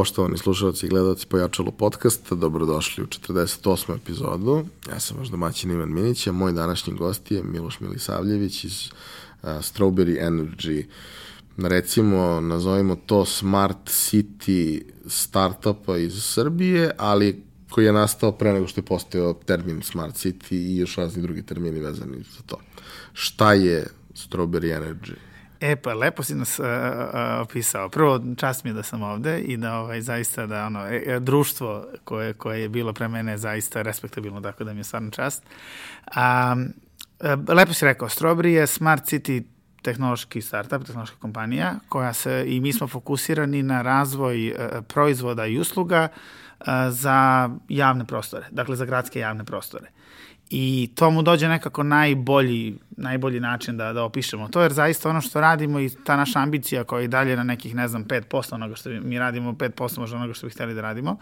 Poštovani slušalci i gledalci Pojačalo podcasta, dobrodošli u 48. epizodu. Ja sam vaš domaćin Ivan Minić, a moj današnji gost je Miloš Milisavljević iz uh, Strawberry Energy. Recimo, nazovimo to Smart City startupa iz Srbije, ali koji je nastao pre nego što je postao termin Smart City i još razni drugi termini vezani za to. Šta je Strawberry Energy? E pa, lepo si nas uh, opisao. Prvo, čast mi je da sam ovde i da ovaj, zaista da ono, društvo koje, koje je bilo pre mene zaista respektabilno, tako da mi je stvarno čast. Um, lepo si rekao, Strawberry je Smart City tehnološki startup, tehnološka kompanija koja se, i mi smo fokusirani na razvoj uh, proizvoda i usluga uh, za javne prostore, dakle za gradske javne prostore i to mu dođe nekako najbolji, najbolji način da, da opišemo to, jer zaista ono što radimo i ta naša ambicija koja je dalje na nekih, ne znam, 5% onoga što mi radimo, 5% možda onoga što bi hteli da radimo,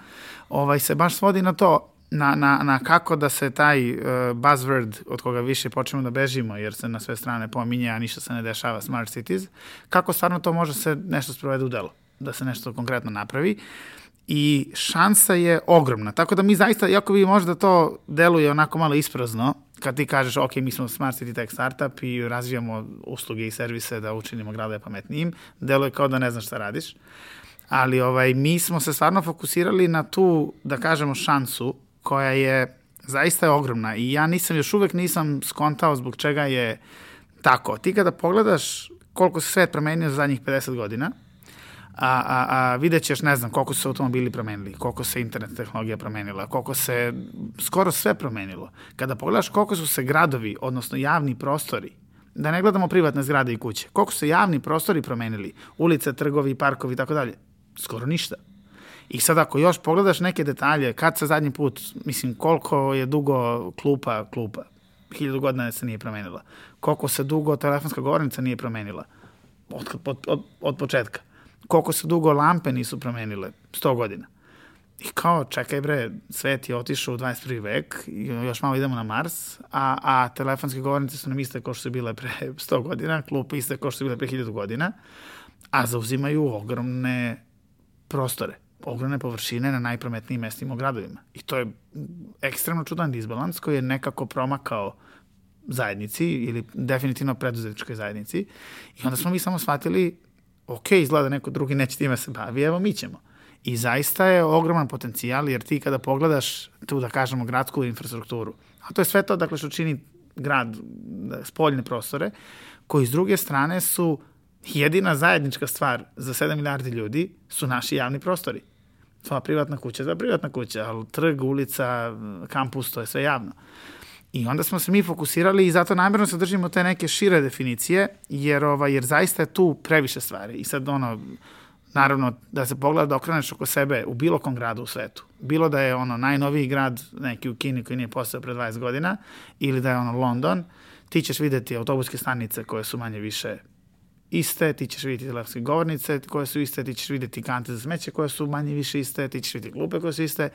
ovaj, se baš svodi na to, na, na, na kako da se taj uh, buzzword od koga više počnemo da bežimo, jer se na sve strane pominje, a ništa se ne dešava, smart cities, kako stvarno to može se nešto sprovede u delo, da se nešto konkretno napravi. Uh, i šansa je ogromna. Tako da mi zaista, iako bi možda to deluje onako malo isprazno, kad ti kažeš, ok, mi smo Smart City Tech startup i razvijamo usluge i servise da učinimo grade pametnijim, deluje kao da ne znaš šta radiš. Ali ovaj, mi smo se stvarno fokusirali na tu, da kažemo, šansu koja je zaista je ogromna i ja nisam, još uvek nisam skontao zbog čega je tako. Ti kada pogledaš koliko se svet promenio za zadnjih 50 godina, a, a, a vidjet ćeš, ne znam, koliko su automobili promenili, koliko se internet tehnologija promenila, koliko se skoro sve promenilo. Kada pogledaš koliko su se gradovi, odnosno javni prostori, da ne gledamo privatne zgrade i kuće, koliko su javni prostori promenili, ulice, trgovi, parkovi i tako dalje, skoro ništa. I sad ako još pogledaš neke detalje, kad se zadnji put, mislim, koliko je dugo klupa, klupa, hiljadu godina se nije promenila, koliko se dugo telefonska govornica nije promenila, od, od, od, od početka koliko se dugo lampe nisu promenile, 100 godina. I kao, čekaj bre, svet je otišao u 21. vek, još malo idemo na Mars, a, a telefonske govornice su nam iste kao što su bile pre 100 godina, klupe iste kao što su bile pre 1000 godina, a zauzimaju ogromne prostore, ogromne površine na najprometnijim mestima u gradovima. I to je ekstremno čudan disbalans koji je nekako promakao zajednici ili definitivno preduzetničkoj zajednici. I onda smo mi samo shvatili ok, izgleda neko drugi neće time se bavi, evo mi ćemo. I zaista je ogroman potencijal, jer ti kada pogledaš tu, da kažemo, gradsku infrastrukturu, a to je sve to, dakle, što čini grad, da, spoljne prostore, koji s druge strane su jedina zajednička stvar za 7 milijardi ljudi su naši javni prostori. Sva privatna kuća, za privatna kuća, ali trg, ulica, kampus, to je sve javno. I onda smo se mi fokusirali i zato namjerno se držimo te neke šire definicije, jer, ovaj, jer zaista je tu previše stvari. I sad ono, naravno, da se pogleda da okreneš oko sebe u bilo kom gradu u svetu. Bilo da je ono najnoviji grad neki u Kini koji nije postao pre 20 godina, ili da je ono London, ti ćeš videti autobuske stanice koje su manje više iste, ti ćeš vidjeti telefonske govornice koje su iste, ti ćeš vidjeti kante za smeće koje su manje više iste, ti ćeš vidjeti klupe koje su iste.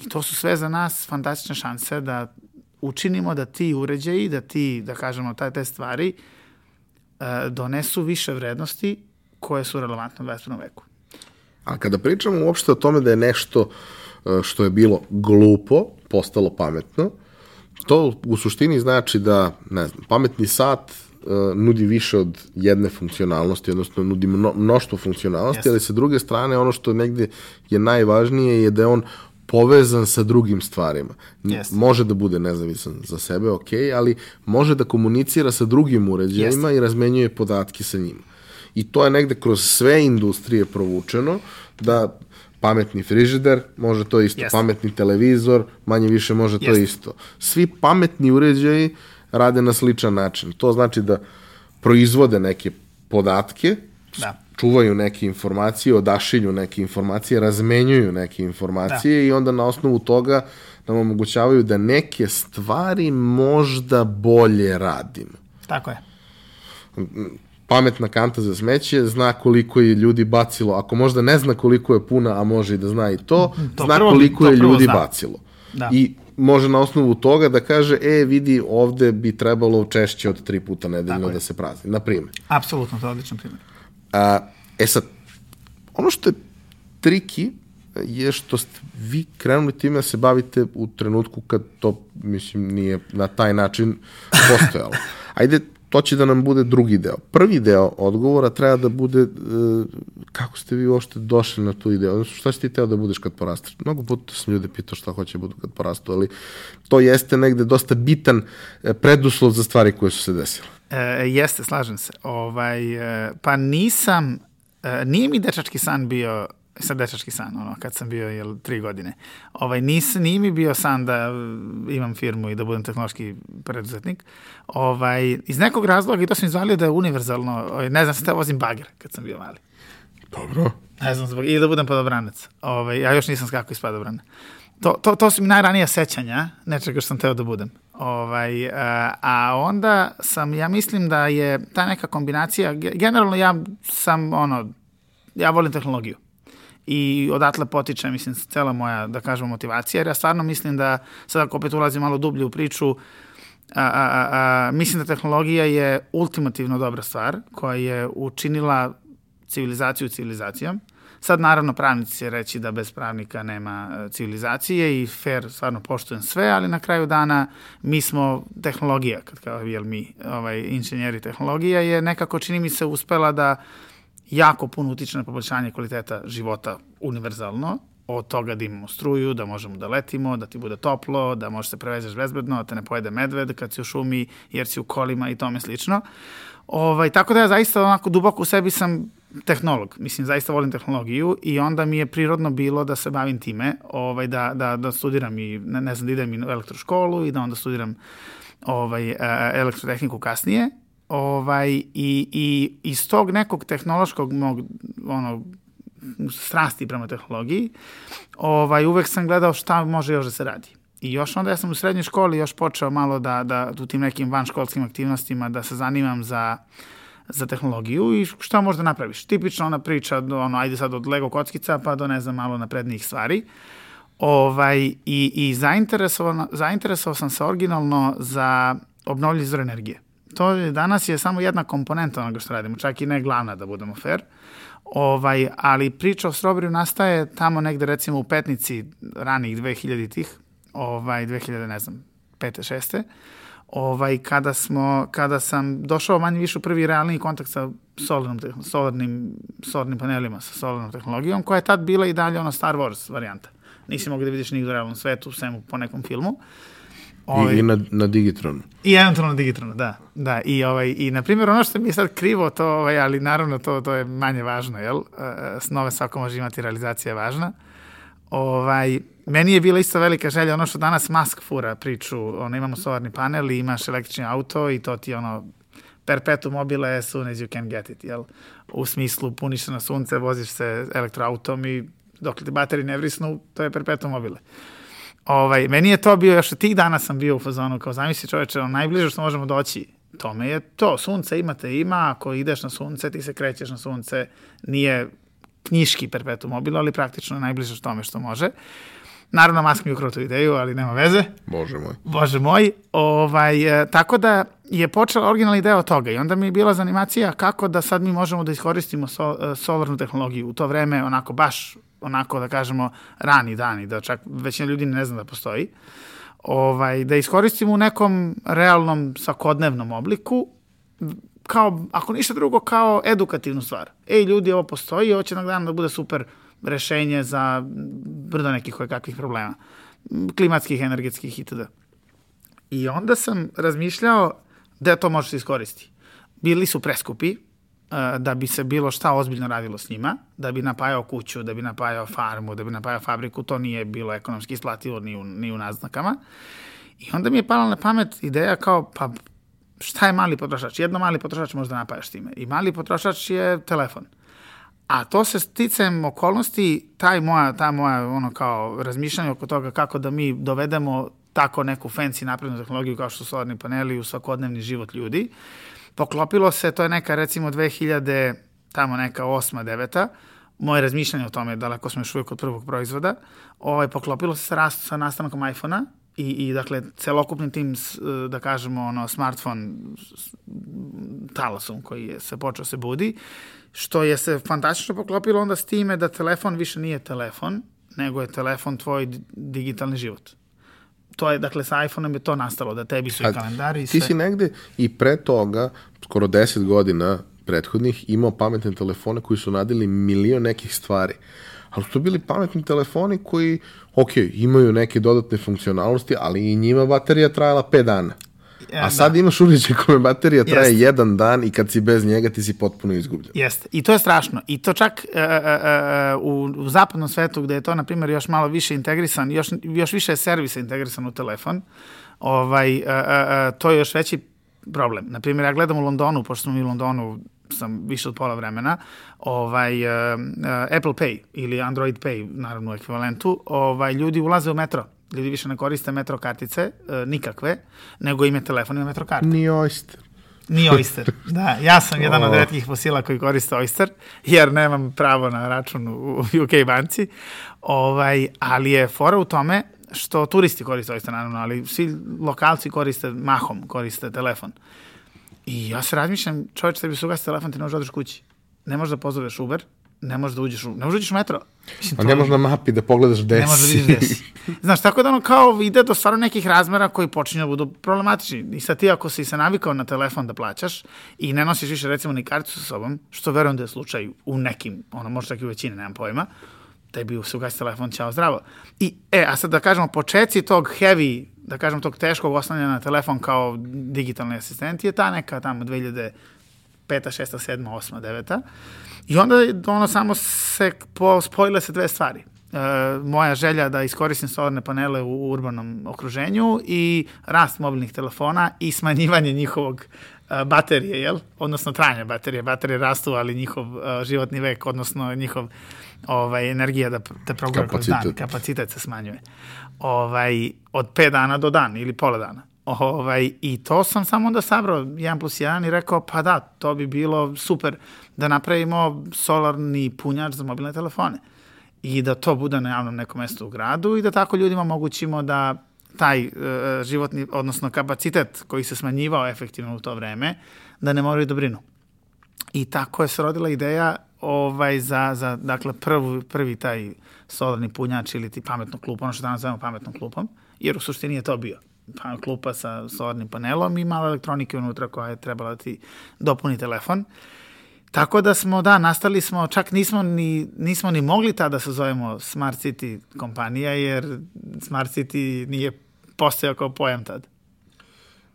I to su sve za nas fantastične šanse da učinimo da ti uređaji, da ti, da kažemo, taj, te stvari uh, donesu više vrednosti koje su relevantne u 21. veku. A kada pričamo uopšte o tome da je nešto e, što je bilo glupo, postalo pametno, to u suštini znači da, ne znam, pametni sat uh, nudi više od jedne funkcionalnosti, odnosno nudi mno, mnoštvo funkcionalnosti, yes. ali sa druge strane ono što negde je najvažnije je da je on povezan sa drugim stvarima. Yes. Može da bude nezavisan za sebe, ok, ali može da komunicira sa drugim uređajima yes. i razmenjuje podatke sa njima. I to je negde kroz sve industrije provučeno da pametni frižider može to isto, yes. pametni televizor manje više može to yes. isto. Svi pametni uređaji rade na sličan način. To znači da proizvode neke podatke, da čuvaju neke informacije, odašilju neke informacije, razmenjuju neke informacije da. i onda na osnovu toga nam omogućavaju da neke stvari možda bolje radimo. Tako je. Pametna kanta za smeće zna koliko je ljudi bacilo, ako možda ne zna koliko je puna, a može i da zna i to, to zna prvo, koliko to je ljudi zna. bacilo. Da. I može na osnovu toga da kaže, e, vidi, ovde bi trebalo češće od tri puta nedeljno da se prazni, na primjer. Apsolutno, to je odličan primjer. A, e sad, ono što je triki je što ste vi krenuli time da se bavite u trenutku kad to, mislim, nije na taj način postojalo. Ajde, to će da nam bude drugi deo. Prvi deo odgovora treba da bude uh, kako ste vi uopšte došli na tu ideju, odnosno šta si ti teo da budeš kad porasteš. Mnogo puta sam ljude pitao šta hoće da budu kad porastu, ali to jeste negde dosta bitan e, preduslov za stvari koje su se desile. E, jeste, slažem se. Ovaj, e, pa nisam, e, nije mi dečački san bio sad dečački san, ono, kad sam bio, jel, tri godine. Ovaj, nis, nije mi bio san da imam firmu i da budem tehnološki preduzetnik. Ovaj, iz nekog razloga, i to sam izvalio da je univerzalno, ovaj, ne znam, sam te vozim bager kad sam bio mali. Dobro. Ne znam, zbog, i da budem podobranac. Ovaj, ja još nisam skako iz padobrana. To, to, to su mi najranija sećanja nečega što sam teo da budem. Ovaj, a, a onda sam, ja mislim da je ta neka kombinacija, generalno ja sam, ono, ja volim tehnologiju i odatle potiče, mislim, cela moja, da kažemo, motivacija, jer ja stvarno mislim da, sad ako opet ulazim malo dublje u priču, a, a, a, mislim da tehnologija je ultimativno dobra stvar koja je učinila civilizaciju civilizacijom. Sad naravno pravnici će reći da bez pravnika nema e, civilizacije i fair stvarno poštujem sve, ali na kraju dana mi smo tehnologija, kad kao jel mi ovaj, inženjeri tehnologija je nekako čini mi se uspela da jako puno utiče na poboljšanje kvaliteta života univerzalno, od toga da imamo struju, da možemo da letimo, da ti bude toplo, da možeš se prevezeš bezbedno, da te ne pojede medved kad si u šumi, jer si u kolima i tome slično. Ovaj, tako da ja zaista onako duboko u sebi sam tehnolog, mislim, zaista volim tehnologiju i onda mi je prirodno bilo da se bavim time, ovaj, da, da, da studiram i, ne, ne znam, da idem u elektroškolu i da onda studiram ovaj, elektrotehniku kasnije ovaj, i, i iz tog nekog tehnološkog mog, ono, strasti prema tehnologiji, ovaj, uvek sam gledao šta može još da se radi. I još onda ja sam u srednjoj školi još počeo malo da, da u tim nekim vanškolskim aktivnostima da se zanimam za, za tehnologiju i šta možda napraviš. Tipično ona priča, ono, ajde sad od Lego kockica pa do ne znam malo naprednijih stvari. Ovaj, I i zainteresovao, zainteresovao sam se originalno za obnovljiv izvor energije to je, danas je samo jedna komponenta onoga što radimo, čak i ne glavna da budemo fair. Ovaj, ali priča o Stroberiju nastaje tamo negde recimo u petnici ranih 2000-ih, ovaj, 2000, ne znam, 5. 6. Ovaj, kada, smo, kada sam došao manje više u prvi realni kontakt sa solarnom, solarnim, solarnim panelima, sa solarnom tehnologijom, koja je tad bila i dalje ono Star Wars varijanta. Nisi mogli da vidiš nigde u realnom svetu, svemu po nekom filmu. Ovaj, I, I na, na Digitronu. I eventualno na Digitronu, da. da. I, ovaj, I, na primjer, ono što mi je sad krivo, to, ovaj, ali naravno to, to je manje važno, jel? Uh, snove svako može imati, realizacija je važna. Ovaj, meni je bila isto velika želja, ono što danas Musk fura priču, ono, imamo solarni panel i imaš električni auto i to ti ono, perpetuum mobile as soon as you can get it, jel? U smislu, puniš se na sunce, voziš se elektroautom i dok ti baterije ne vrisnu, to je perpetuum mobile. Ovaj, meni je to bio, još tih dana sam bio u fazonu, kao zamisli čoveče, ono, najbliže što možemo doći tome je to, sunce imate, ima, ako ideš na sunce, ti se krećeš na sunce, nije knjiški perpetuum mobile, ali praktično najbliže što tome što može. Naravno, Musk mi ukrao tu ideju, ali nema veze. Bože moj. Bože moj. Ovaj, e, tako da je počela originalni deo toga i onda mi je bila zanimacija kako da sad mi možemo da iskoristimo sol, e, solarnu tehnologiju. U to vreme onako baš onako da kažemo rani dani, da čak većina ljudi ne zna da postoji, ovaj, da iskoristimo u nekom realnom svakodnevnom obliku, kao, ako ništa drugo, kao edukativnu stvar. Ej, ljudi, ovo postoji, ovo će jednog dana da bude super rešenje za brdo nekih koje kakvih problema, klimatskih, energetskih itd. I onda sam razmišljao da to može se iskoristiti. Bili su preskupi, da bi se bilo šta ozbiljno radilo s njima, da bi napajao kuću, da bi napajao farmu, da bi napajao fabriku, to nije bilo ekonomski isplativo ni u, ni u naznakama. I onda mi je pala na pamet ideja kao, pa šta je mali potrošač? Jedno mali potrošač možda napajaš time. I mali potrošač je telefon. A to se sticajem okolnosti, taj moja, ta moja ono kao razmišljanje oko toga kako da mi dovedemo tako neku fancy naprednu tehnologiju kao što su solarni paneli u svakodnevni život ljudi, poklopilo se, to je neka recimo 2000, tamo neka osma, deveta, moje razmišljanje o tome, daleko smo još uvijek od prvog proizvoda, ovaj, poklopilo se sa, rast, sa nastankom iPhone-a i, i dakle celokupni tim da kažemo ono smartphone talasom koji je se počeo se budi, što je se fantastično poklopilo onda s time da telefon više nije telefon, nego je telefon tvoj digitalni život. To je, dakle, sa iPhone-om je to nastalo, da tebi su i kalendari i sve. Ti si negde i pre toga, skoro 10 godina prethodnih, imao pametne telefone koji su nadili milion nekih stvari. Ali su to bili pametni telefoni koji, ok, imaju neke dodatne funkcionalnosti, ali i njima baterija trajala 5 dana. Ja, A sad da. imaš uređaj kome baterija traje Jeste. jedan dan i kad si bez njega ti si potpuno izgubljen. Jeste. I to je strašno. I to čak e, e, e, u, zapadnom svetu gde je to, na primjer, još malo više integrisan, još, još više je servisa integrisan u telefon, ovaj, e, e, e, to je još veći problem. Na primjer, ja gledam u Londonu, pošto smo mi u Londonu sam više od pola vremena, ovaj, e, Apple Pay ili Android Pay, naravno u ekvivalentu, ovaj, ljudi ulaze u metro. Ljudi više ne koriste metro kartice, e, nikakve, nego im je telefon i metro karte. Ni oyster. Nije Oyster. Da, ja sam jedan od redkih fosila koji koriste Oyster, jer nemam pravo na račun u UK banci. Ovaj, ali je fora u tome što turisti koriste Oyster, naravno, ali svi lokalci koriste mahom, koriste telefon. I ja se razmišljam, čovječ, tebi se ugasi telefon, ti ne možeš da odeš kući. Ne možeš da pozoveš Uber, ne možeš da uđeš u, ne možeš da uđeš u metro. Mislim, A to- ne možeš na mapi da pogledaš gde ne možeš da si. vidiš gde si. Znaš, tako da ono kao ide do stvarno nekih razmera koji počinju da budu problematični. I sad ti ako si se navikao na telefon da plaćaš i ne nosiš više recimo ni kartu sa sobom, što verujem da je slučaj u nekim, ono možda čak i u većini, nemam pojma, tebi se ugasi telefon, ćao, zdravo. I, e, a sad da kažemo, počeci tog heavy, da kažem, tog teškog oslanjanja na telefon kao digitalni asistent je ta neka tamo 2005. 6. 7. 8. 9. I onda ono samo se po, spojile se dve stvari. E, moja želja da iskoristim solarne panele u urbanom okruženju i rast mobilnih telefona i smanjivanje njihovog e, baterije, jel? Odnosno trajanja baterije. Baterije rastu, ali njihov e, životni vek, odnosno njihov ovaj, energija da, da progura kroz dan, Kapacitet. kapacitet se smanjuje. Ovaj, od 5 dana do dan ili pola dana. Ovaj, I to sam samo onda sabrao 1 plus 1 i rekao, pa da, to bi bilo super da napravimo solarni punjač za mobilne telefone. I da to bude na javnom nekom mestu u gradu i da tako ljudima omogućimo da taj e, životni, odnosno kapacitet koji se smanjivao efektivno u to vreme, da ne moraju da brinu. I tako je se rodila ideja ovaj, za, za dakle, prvi, prvi taj solarni punjač ili ti pametnu klupu, ono što danas zovemo pametnom klupom, jer u suštini je to bio pa, klupa sa solarnim panelom i malo elektronike unutra koja je trebala da ti dopuni telefon. Tako da smo, da, nastali smo, čak nismo ni, nismo ni mogli tada da se zovemo Smart City kompanija, jer Smart City nije postojao kao pojam tad.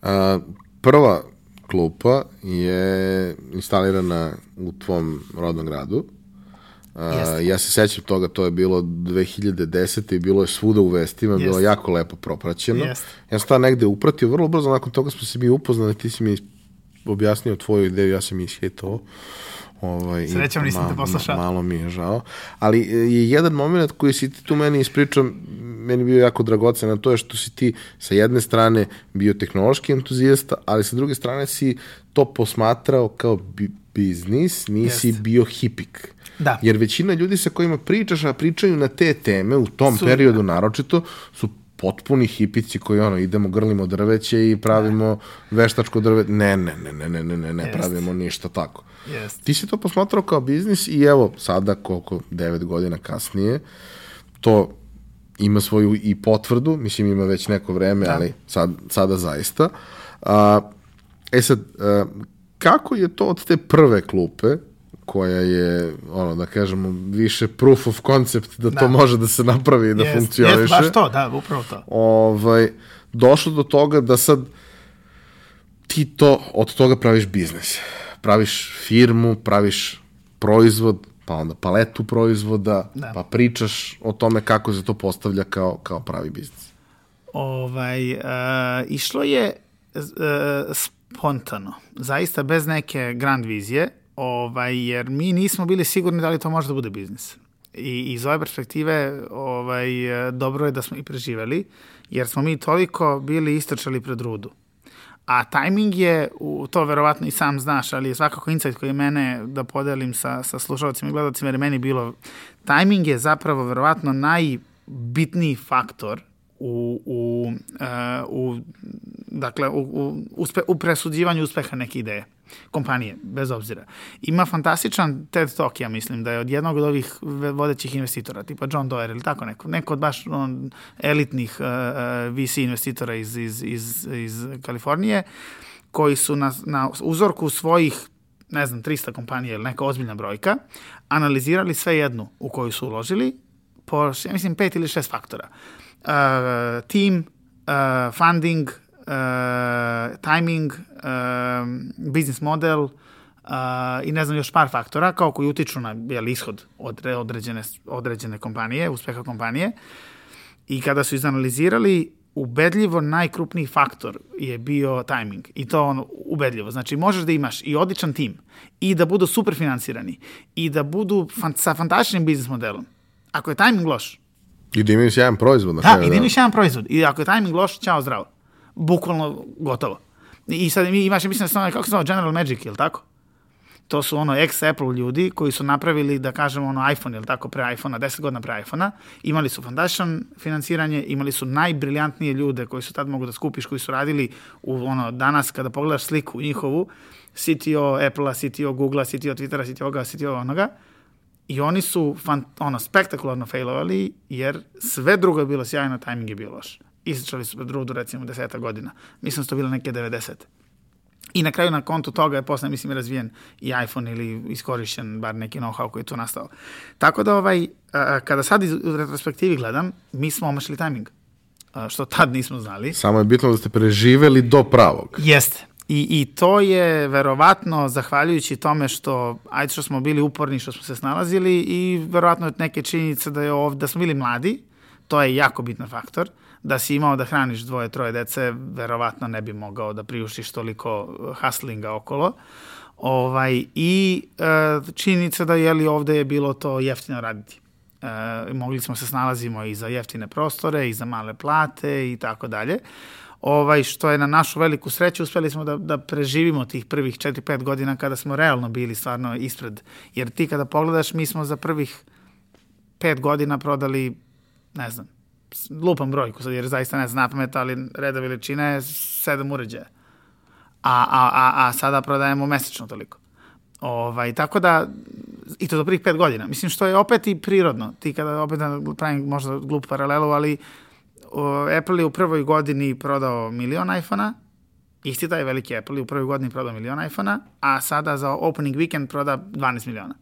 A, prva klupa je instalirana u tvom rodnom gradu. Jeste. ja se sećam toga, to je bilo 2010. i bilo je svuda u vestima, bilo je Jeste. jako lepo propraćeno. Jeste. Ja sam tada negde upratio, vrlo brzo nakon toga smo se mi upoznali, ti si mi objasnio tvoju ideju, ja sam ishitao. Ovaj, i Srećom nisam te poslušao. Malo mi je žao. Ali e, je jedan moment koji si ti tu meni ispričao, meni bio jako dragocen, a to je što si ti sa jedne strane bio tehnološki entuzijasta, ali sa druge strane si to posmatrao kao bi biznis, nisi Jeste. bio hipik. Da. Jer većina ljudi sa kojima pričaš, a pričaju na te teme, u tom Su- periodu naročito, su potpuni hipici koji ono, idemo, grlimo drveće i pravimo veštačko drve. Ne, ne, ne, ne, ne, ne, ne, ne pravimo ništa tako. Jeste. Ti si to posmatrao kao biznis i evo, sada, koliko, devet godina kasnije, to ima svoju i potvrdu, mislim ima već neko vreme, Da. ali sad, sada zaista. A, e sad, a, kako je to od te prve klupe, koja je, ono, da kažemo, više proof of concept da, to Da. može da se napravi i da Jest, funkcioniše. jest, baš to, da, upravo to. Ovaj, došlo do toga da sad ti to, od toga praviš biznis. Praviš firmu, praviš proizvod, pa onda paletu proizvoda, Da. pa pričaš o tome kako se to postavlja kao, kao pravi biznis. Ovaj, uh, išlo je uh, spontano, zaista bez neke grand vizije, ovaj, jer mi nismo bili sigurni da li to može da bude biznis. I iz ove perspektive ovaj, dobro je da smo i preživeli, jer smo mi toliko bili istrčali pred rudu. A tajming je, u, to verovatno i sam znaš, ali je svakako insight koji mene da podelim sa, sa slušalcima i gledalcima, jer je meni bilo, tajming je zapravo verovatno najbitniji faktor u, u, uh, u dakle, u, u, uspe, u presuđivanju uspeha neke ideje kompanije, bez obzira. Ima fantastičan TED Talk, ja mislim, da je od jednog od ovih vodećih investitora, tipa John Doerr ili tako neko, neko od baš on, elitnih uh, VC investitora iz, iz, iz, iz Kalifornije, koji su na, na uzorku svojih ne znam, 300 kompanija ili neka ozbiljna brojka, analizirali sve jednu u koju su uložili po, ja mislim, pet ili šest faktora. Uh, team, uh, funding, timing, uh, business model uh, i ne znam još par faktora kao koji utiču na jel, ishod od određene, određene kompanije, uspeha kompanije. I kada su izanalizirali, ubedljivo najkrupniji faktor je bio timing. I to ono, ubedljivo. Znači, možeš da imaš i odličan tim, i da budu super finansirani, i da budu fan, sa fantastičnim biznis modelom. Ako je timing loš... I da imaš jedan proizvod. Na da, i da imaš jedan proizvod. I ako je timing loš, čao, zdravo bukvalno gotovo. I sad imaš, mislim, da kako se zove, General Magic, ili tako? To su ono ex-Apple ljudi koji su napravili, da kažemo, ono iPhone, ili tako, pre iPhona, 10 godina pre iPhona. Imali su fantastičan financiranje, imali su najbriljantnije ljude koji su tad mogu da skupiš, koji su radili u, ono, danas kada pogledaš sliku njihovu, CTO Apple-a, CTO Google-a, CTO Twittera, CTO ovoga, CTO onoga, i oni su fan, ono, spektakularno failovali, jer sve drugo je bilo sjajno, timing je bio loš isčali su pred rudu recimo deseta godina. Mislim da su to bile neke 90. I na kraju na kontu toga je posle, mislim, razvijen i iPhone ili iskorišćen bar neki know-how koji je tu nastao. Tako da, ovaj, kada sad iz, u retrospektivi gledam, mi smo omašili timing, što tad nismo znali. Samo je bitno da ste preživeli do pravog. Jeste. I, I to je verovatno zahvaljujući tome što, ajde što smo bili uporni, što smo se snalazili i verovatno neke činjenice da, je ovde, da smo bili mladi, to je jako bitan faktor. Uh, da si imao da hraniš dvoje, troje dece, verovatno ne bi mogao da priuštiš toliko hustlinga okolo. Ovaj, I e, činjenica da je li ovde je bilo to jeftino raditi. E, mogli smo se snalazimo i za jeftine prostore, i za male plate i tako dalje. Ovaj, što je na našu veliku sreću, uspeli smo da, da preživimo tih prvih 4-5 godina kada smo realno bili stvarno ispred. Jer ti kada pogledaš, mi smo za prvih 5 godina prodali, ne znam, lupam brojku sad, jer zaista ne znam pamet, ali reda veličine je sedam uređaja. A, a, a, a sada prodajemo mesečno toliko. Ovaj, tako da, i to do prvih pet godina. Mislim, što je opet i prirodno. Ti kada opet da pravim možda glup paralelu, ali o, Apple je u prvoj godini prodao milion iPhone-a, isti taj veliki Apple je u prvoj godini prodao milion iPhone-a, a sada za opening weekend proda 12 miliona.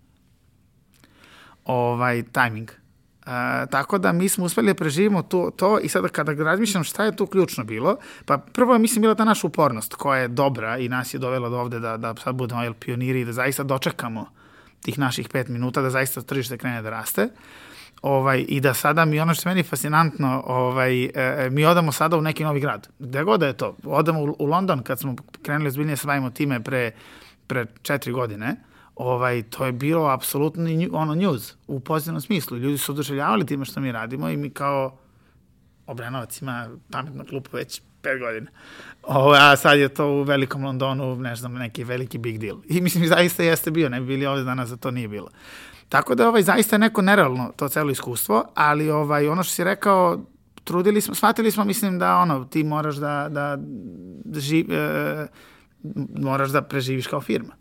Ovaj, timing. A, tako da mi smo uspeli da preživimo to, to i sada kada razmišljam šta je tu ključno bilo, pa prvo je mislim bila ta naša upornost koja je dobra i nas je dovela do ovde da, da sad budemo jel, pioniri i da zaista dočekamo tih naših pet minuta, da zaista tržište krene da raste. Ovaj, I da sada mi ono što je meni fascinantno, ovaj, e, mi odamo sada u neki novi grad. Gde god da je to. Odamo u, u London kad smo krenuli ozbiljnije se bavimo time pre, pre četiri godine ovaj, to je bilo apsolutno ono news u pozitivnom smislu. Ljudi su oduševljavali time što mi radimo i mi kao Obrenovac ima pametnu klupu već pet godina. O, a sad je to u velikom Londonu, ne znam, neki veliki big deal. I mislim, zaista jeste bio, ne bi bili ovde danas da to nije bilo. Tako da ovaj, zaista je neko nerealno to celo iskustvo, ali ovaj, ono što si rekao, trudili smo, shvatili smo, mislim da ono, ti moraš da, da, da živ, e, moraš da preživiš kao firma.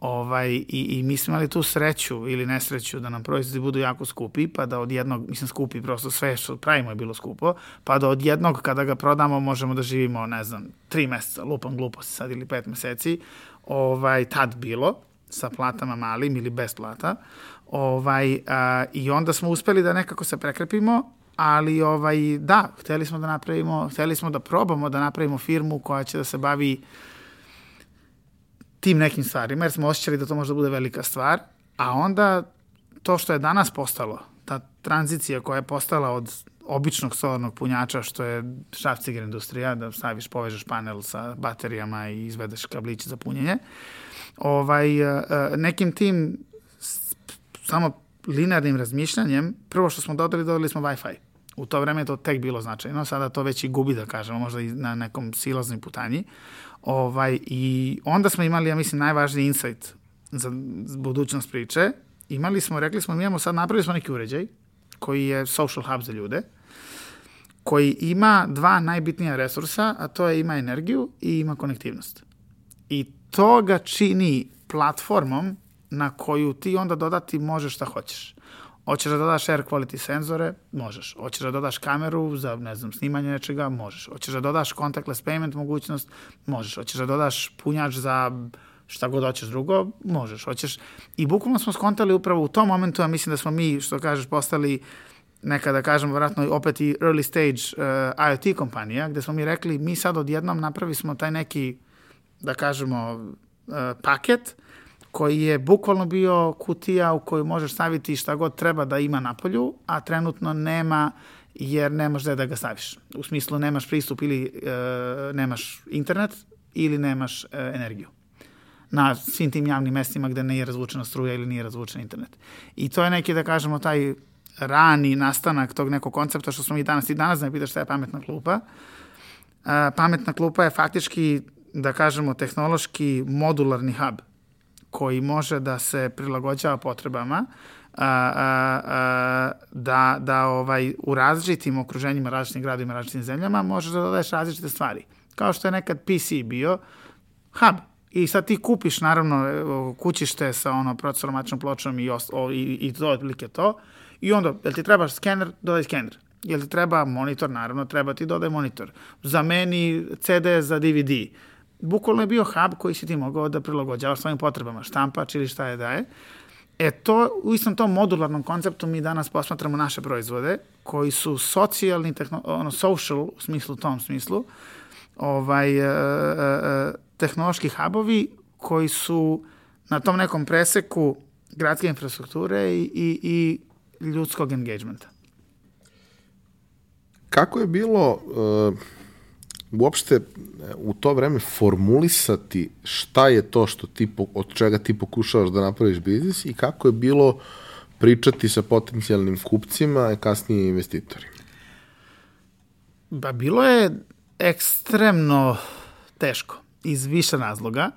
Ovaj, i, I mi smo imali tu sreću ili nesreću da nam proizvodi budu jako skupi, pa da od jednog, mislim skupi, prosto sve što pravimo je bilo skupo, pa da od jednog kada ga prodamo možemo da živimo, ne znam, tri meseca, lupam gluposti sad ili pet meseci, ovaj, tad bilo, sa platama malim ili bez plata, ovaj, a, i onda smo uspeli da nekako se prekrepimo, ali ovaj, da, hteli smo da napravimo, hteli smo da probamo da napravimo firmu koja će da se bavi uh, tim nekim stvarima, jer smo osjećali da to može da bude velika stvar, a onda to što je danas postalo, ta tranzicija koja je postala od običnog solarnog punjača, što je šrafciger industrija, da staviš, povežeš panel sa baterijama i izvedeš kabliće za punjenje, ovaj, e, e, nekim tim samo linearnim razmišljanjem, prvo što smo dodali, dodali smo Wi-Fi. U to vreme je to tek bilo značajno, sada to već i gubi, da kažemo, možda i na nekom silaznim putanji. Ovaj, I onda smo imali, ja mislim, najvažniji insight za budućnost priče. Imali smo, rekli smo, mi imamo sad, napravili smo neki uređaj koji je social hub za ljude, koji ima dva najbitnija resursa, a to je ima energiju i ima konektivnost. I to ga čini platformom na koju ti onda dodati možeš šta hoćeš. Hoćeš da dodaš air quality senzore? Možeš. Hoćeš da dodaš kameru za, ne znam, snimanje nečega? Možeš. Hoćeš da dodaš contactless payment mogućnost? Možeš. Hoćeš da dodaš punjač za šta god hoćeš drugo? Možeš. Hoćeš. I bukvalno smo skontali upravo u tom momentu, a mislim da smo mi, što kažeš, postali neka, da kažem, vratno opet i early stage uh, IoT kompanija, gde smo mi rekli, mi sad odjednom napravi smo taj neki, da kažemo, uh, paket, koji je bukvalno bio kutija u koju možeš staviti šta god treba da ima na polju, a trenutno nema jer nemaš gde da ga staviš. U smislu nemaš pristup ili e, nemaš internet ili nemaš e, energiju na svim tim javnim mestima gde nije razvučena struja ili nije razvučen internet. I to je neki, da kažemo, taj rani nastanak tog nekog koncepta što smo mi danas, i danas da me pitaš šta je pametna klupa. E, pametna klupa je faktički, da kažemo, tehnološki modularni hub koji može da se prilagođava potrebama, a, a, a, da, da ovaj, u različitim okruženjima, različitim gradovima, različitim zemljama možeš da dodaješ različite stvari. Kao što je nekad PC bio hub. I sad ti kupiš, naravno, kućište sa ono procesorom, mačnom pločom i, o, i, i to otprilike to. I onda, jel ti treba skener, dodaj skener. Jel ti treba monitor, naravno, treba ti dodaj monitor. Zameni CD za DVD bukvalno je bio hub koji si ti mogao da prilagođavaš svojim potrebama, štampač ili šta je da je. E to, u istom tom modularnom konceptu mi danas posmatramo naše proizvode koji su socijalni, ono, social u smislu, tom smislu, ovaj, e, e, e, tehnološki hubovi koji su na tom nekom preseku gradske infrastrukture i, i, i ljudskog engagementa. Kako je bilo uh, uopšte u to vreme formulisati šta je to što ti, od čega ti pokušavaš da napraviš biznis i kako je bilo pričati sa potencijalnim kupcima i kasnije investitorima? Ba, bilo je ekstremno teško iz više razloga.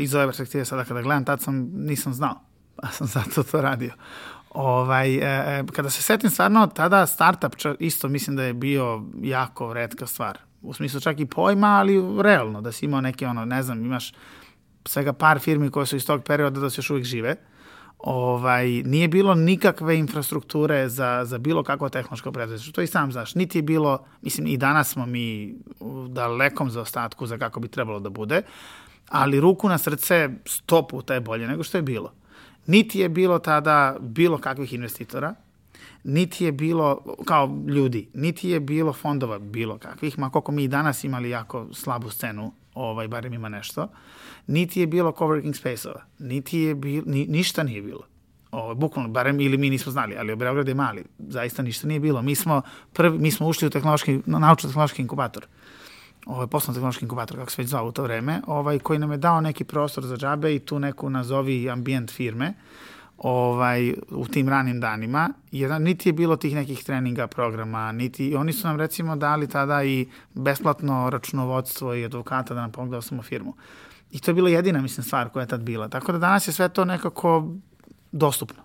Iz ove perspektive sada kada gledam, tad sam, nisam znao, a sam zato to radio. Ovaj, e, e kada se setim stvarno, tada startup isto mislim da je bio jako redka stvar u smislu čak i pojma, ali realno, da si imao neke, ono, ne znam, imaš svega par firmi koje su iz tog perioda da se još uvijek žive, ovaj, nije bilo nikakve infrastrukture za, za bilo kakvo tehnološko preduzetništvo. To i sam znaš. Niti je bilo, mislim, i danas smo mi u dalekom zaostatku za kako bi trebalo da bude, ali ruku na srce sto puta je bolje nego što je bilo. Niti je bilo tada bilo kakvih investitora, niti je bilo, kao ljudi, niti je bilo fondova bilo kakvih, ma koliko mi danas imali jako slabu scenu, ovaj, barem ima nešto, niti je bilo coworking space-ova, niti je bilo, ni, ništa nije bilo. O, bukvalno, barem ili mi nismo znali, ali Beograd je mali, zaista ništa nije bilo. Mi smo, prvi, mi smo ušli u tehnološki, naučno-tehnološki inkubator, ovaj, poslovno-tehnološki inkubator, kako se već zvao u to vreme, ovaj, koji nam je dao neki prostor za džabe i tu neku nazovi ambijent firme, ovaj, u tim ranim danima, jedan, niti je bilo tih nekih treninga, programa, niti, oni su nam recimo dali tada i besplatno računovodstvo i advokata da nam pomogu da osnovimo firmu. I to je bila jedina, mislim, stvar koja je tad bila. Tako da danas je sve to nekako dostupno.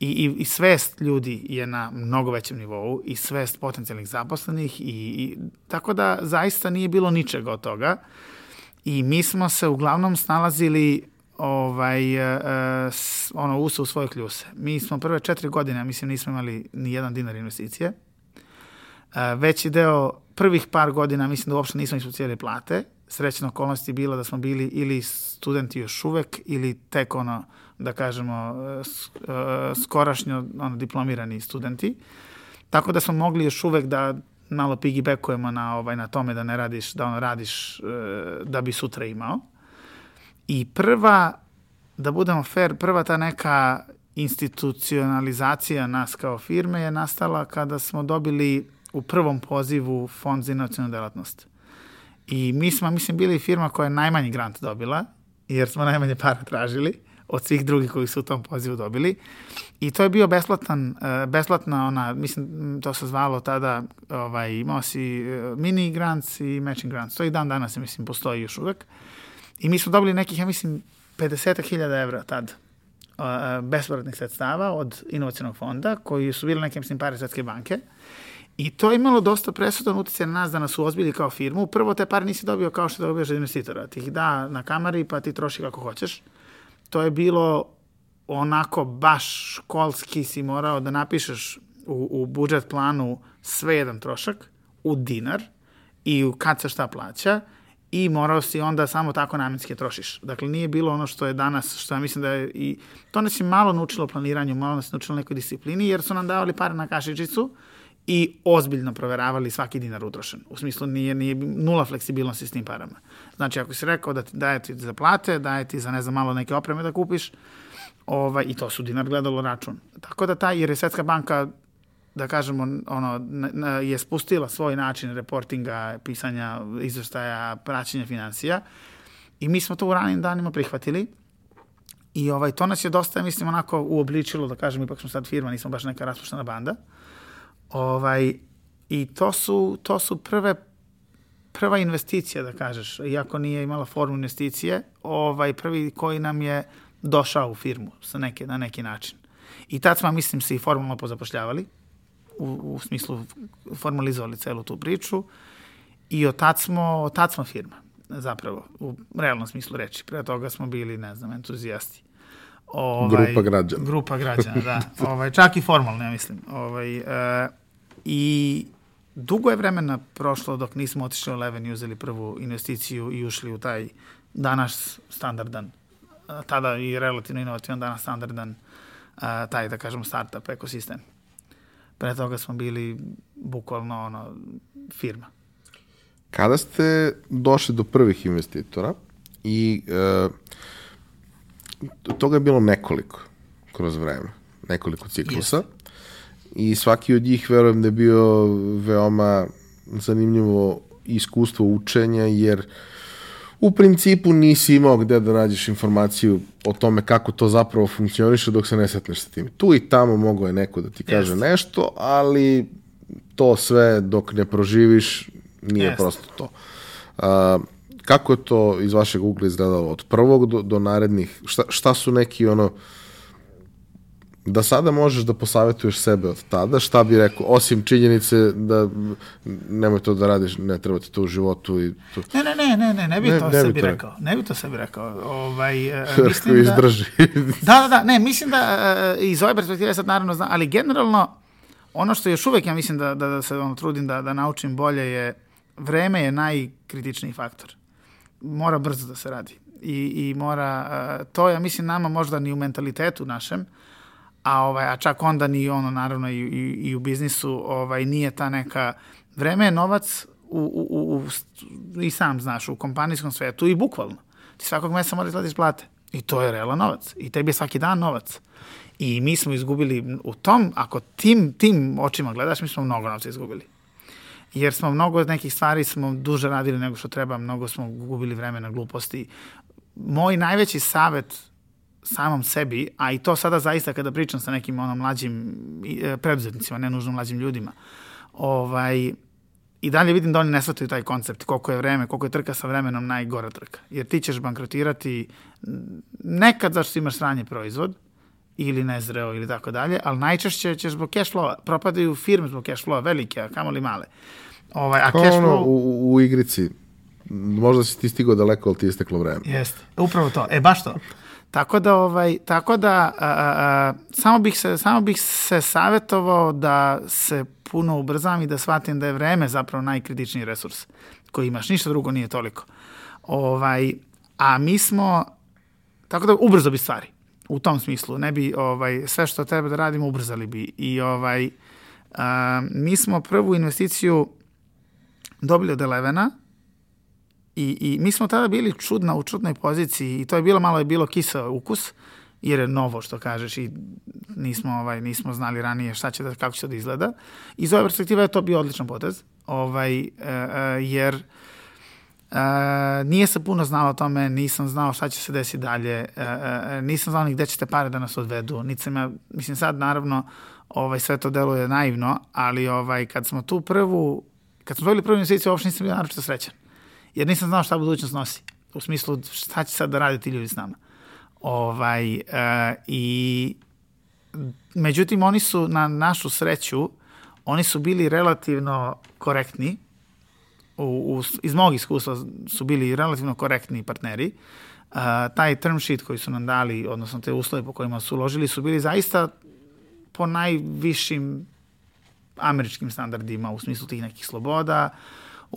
I, i, i svest ljudi je na mnogo većem nivou i svest potencijalnih zaposlenih i, i tako da zaista nije bilo ničega od toga i mi smo se uglavnom snalazili ovaj, uh, ono, usa u svoje kljuse. Mi smo prve četiri godine, mislim, nismo imali ni jedan dinar investicije. Uh, veći deo prvih par godina, mislim da uopšte nismo ispocijeli plate. Srećna okolnost je bila da smo bili ili studenti još uvek, ili tek ono, da kažemo, skorašnjo ono, diplomirani studenti. Tako da smo mogli još uvek da malo piggybackujemo na, ovaj, na tome da ne radiš, da ono radiš da bi sutra imao. I prva, da budemo fair, prva ta neka institucionalizacija nas kao firme je nastala kada smo dobili u prvom pozivu Fond za inovacijnu delatnost. I mi smo, mislim, bili firma koja je najmanji grant dobila, jer smo najmanje para tražili od svih drugih koji su u tom pozivu dobili. I to je bio besplatan, e, besplatna ona, mislim, to se zvalo tada, ovaj, imao si e, mini grants i matching grants. To i dan danas, mislim, postoji još uvek. I mi smo dobili nekih, ja mislim, 50.000 evra tad uh, sredstava od inovacijonog fonda, koji su bili neke, mislim, pare Svetske banke. I to je imalo dosta presudan utjecaj na nas da nas su ozbili kao firmu. Prvo, te pare nisi dobio kao što dobiješ od investitora. Ti ih da na kamari pa ti troši kako hoćeš. To je bilo onako baš školski si morao da napišeš u, u budžet planu sve jedan trošak u dinar i kad se šta plaća i morao si onda samo tako namjenski trošiš. Dakle, nije bilo ono što je danas, što ja mislim da je i to nas je malo naučilo planiranju, malo nas je naučilo nekoj disciplini, jer su nam davali pare na kašičicu i ozbiljno proveravali svaki dinar utrošen. U smislu nije, nije nula fleksibilnosti s tim parama. Znači, ako si rekao da ti daje ti za plate, daje ti za ne znam malo neke opreme da kupiš, ovaj, i to su dinar gledalo račun. Tako da ta, jer je Svetska banka da kažemo, ono, je spustila svoj način reportinga, pisanja izveštaja, praćenja financija i mi smo to u ranim danima prihvatili i ovaj, to nas je dosta, mislim, onako uobličilo, da kažem, ipak smo sad firma, nismo baš neka raspuštena banda. Ovaj, I to su, to su prve prva investicija, da kažeš, iako nije imala formu investicije, ovaj prvi koji nam je došao u firmu sa neke, na neki način. I tad smo, mislim, se i formalno pozapošljavali, u, u smislu formalizovali celu tu priču i od tad smo, od tad smo firma, zapravo, u realnom smislu reči. Pre toga smo bili, ne znam, entuzijasti. Ovaj, grupa građana. Grupa građana, da. ovaj, čak i formalno, ja mislim. Ovaj, e, I dugo je vremena prošlo dok nismo otišli u Leven i uzeli prvu investiciju i ušli u taj danas standardan, tada i relativno inovativan danas standardan, taj, da kažemo, startup ekosistem. Pre toga smo bili bukvalno ono, firma. Kada ste došli do prvih investitora i e, toga je bilo nekoliko kroz vreme, nekoliko ciklusa. Yes. I svaki od njih verujem da je bio veoma zanimljivo iskustvo učenja, jer u principu nisi imao gde da nađeš informaciju o tome kako to zapravo funkcioniše dok se ne setneš sa tim. Tu i tamo mogo je neko da ti kaže nešto, ali to sve dok ne proživiš nije Jest. prosto to. Uh, kako je to iz vašeg ugla izgledalo od prvog do, do narednih? Šta, šta su neki ono da sada možeš da posavetuješ sebe od tada, šta bi rekao, osim činjenice da nemoj to da radiš, ne treba ti to u životu i to... Ne, ne, ne, ne, ne, ne bi ne, to ne sebi bi to rekao. Ne bi to sebi rekao. Ovaj, uh, mislim da... izdrži. da, da, da, ne, mislim da uh, iz ove perspektive sad naravno znam, ali generalno ono što još uvek ja mislim da, da, da se ono, trudim da, da naučim bolje je vreme je najkritičniji faktor. Mora brzo da se radi. I, i mora, uh, to ja mislim nama možda ni u mentalitetu našem, a, ovaj, a čak onda ni ono, naravno, i, i, i u biznisu ovaj, nije ta neka... Vreme je novac u, u, u, i sam znaš, u kompanijskom svetu i bukvalno. Ti svakog mesa moraš da plate. I to je realan novac. I tebi je svaki dan novac. I mi smo izgubili u tom, ako tim, tim očima gledaš, mi smo mnogo novca izgubili. Jer smo mnogo nekih stvari smo duže radili nego što treba, mnogo smo gubili vreme na gluposti. Moj najveći savet samom sebi, a i to sada zaista kada pričam sa nekim onom mlađim e, preduzetnicima, ne nužno mlađim ljudima, ovaj, i dalje vidim da oni ne shvataju taj koncept, koliko je vreme, koliko je trka sa vremenom najgora trka. Jer ti ćeš bankrotirati nekad zašto imaš sranje proizvod, ili nezreo ili tako dalje, ali najčešće ćeš zbog cash flowa, propadaju firme zbog cash flowa, velike, a kamoli male. Ovaj, a cash flow... Ono, u, u igrici, možda si ti stigao daleko, ali ti je steklo vreme. Jeste, upravo to. E, baš to. Tako da ovaj tako da a, a, samo bih se samo bih se savetovao da se puno ubrzam i da shvatim da je vreme zapravo najkritičniji resurs koji imaš, ništa drugo nije toliko. Ovaj a mi smo tako da ubrzo bi stvari. U tom smislu ne bi ovaj sve što treba da radimo ubrzali bi i ovaj a, mi smo prvu investiciju dobili od Elevena I, I mi smo tada bili čudna u čudnoj poziciji i to je bilo malo je bilo kisa ukus jer je novo što kažeš i nismo ovaj nismo znali ranije šta će da kako će da izgleda. Iz ove perspektive je to bio odličan potez. Ovaj e, e, jer e, nije se puno znalo o tome, nisam znao šta će se desiti dalje, e, e, nisam znao ni gde ćete pare da nas odvedu. Nisam ja, mislim sad naravno ovaj sve to deluje naivno, ali ovaj kad smo tu prvu kad smo dobili prvu investiciju, uopšte nisam bio naročito srećan jer nisam znao šta budućnost nosi. U smislu šta će sad da radi ti ljudi s nama. Ovaj, uh, I međutim, oni su na našu sreću oni su bili relativno korektni, u, u, iz mog iskustva su bili relativno korektni partneri. Uh, taj term sheet koji su nam dali, odnosno te uslove po kojima su uložili, su bili zaista po najvišim američkim standardima u smislu tih nekih sloboda,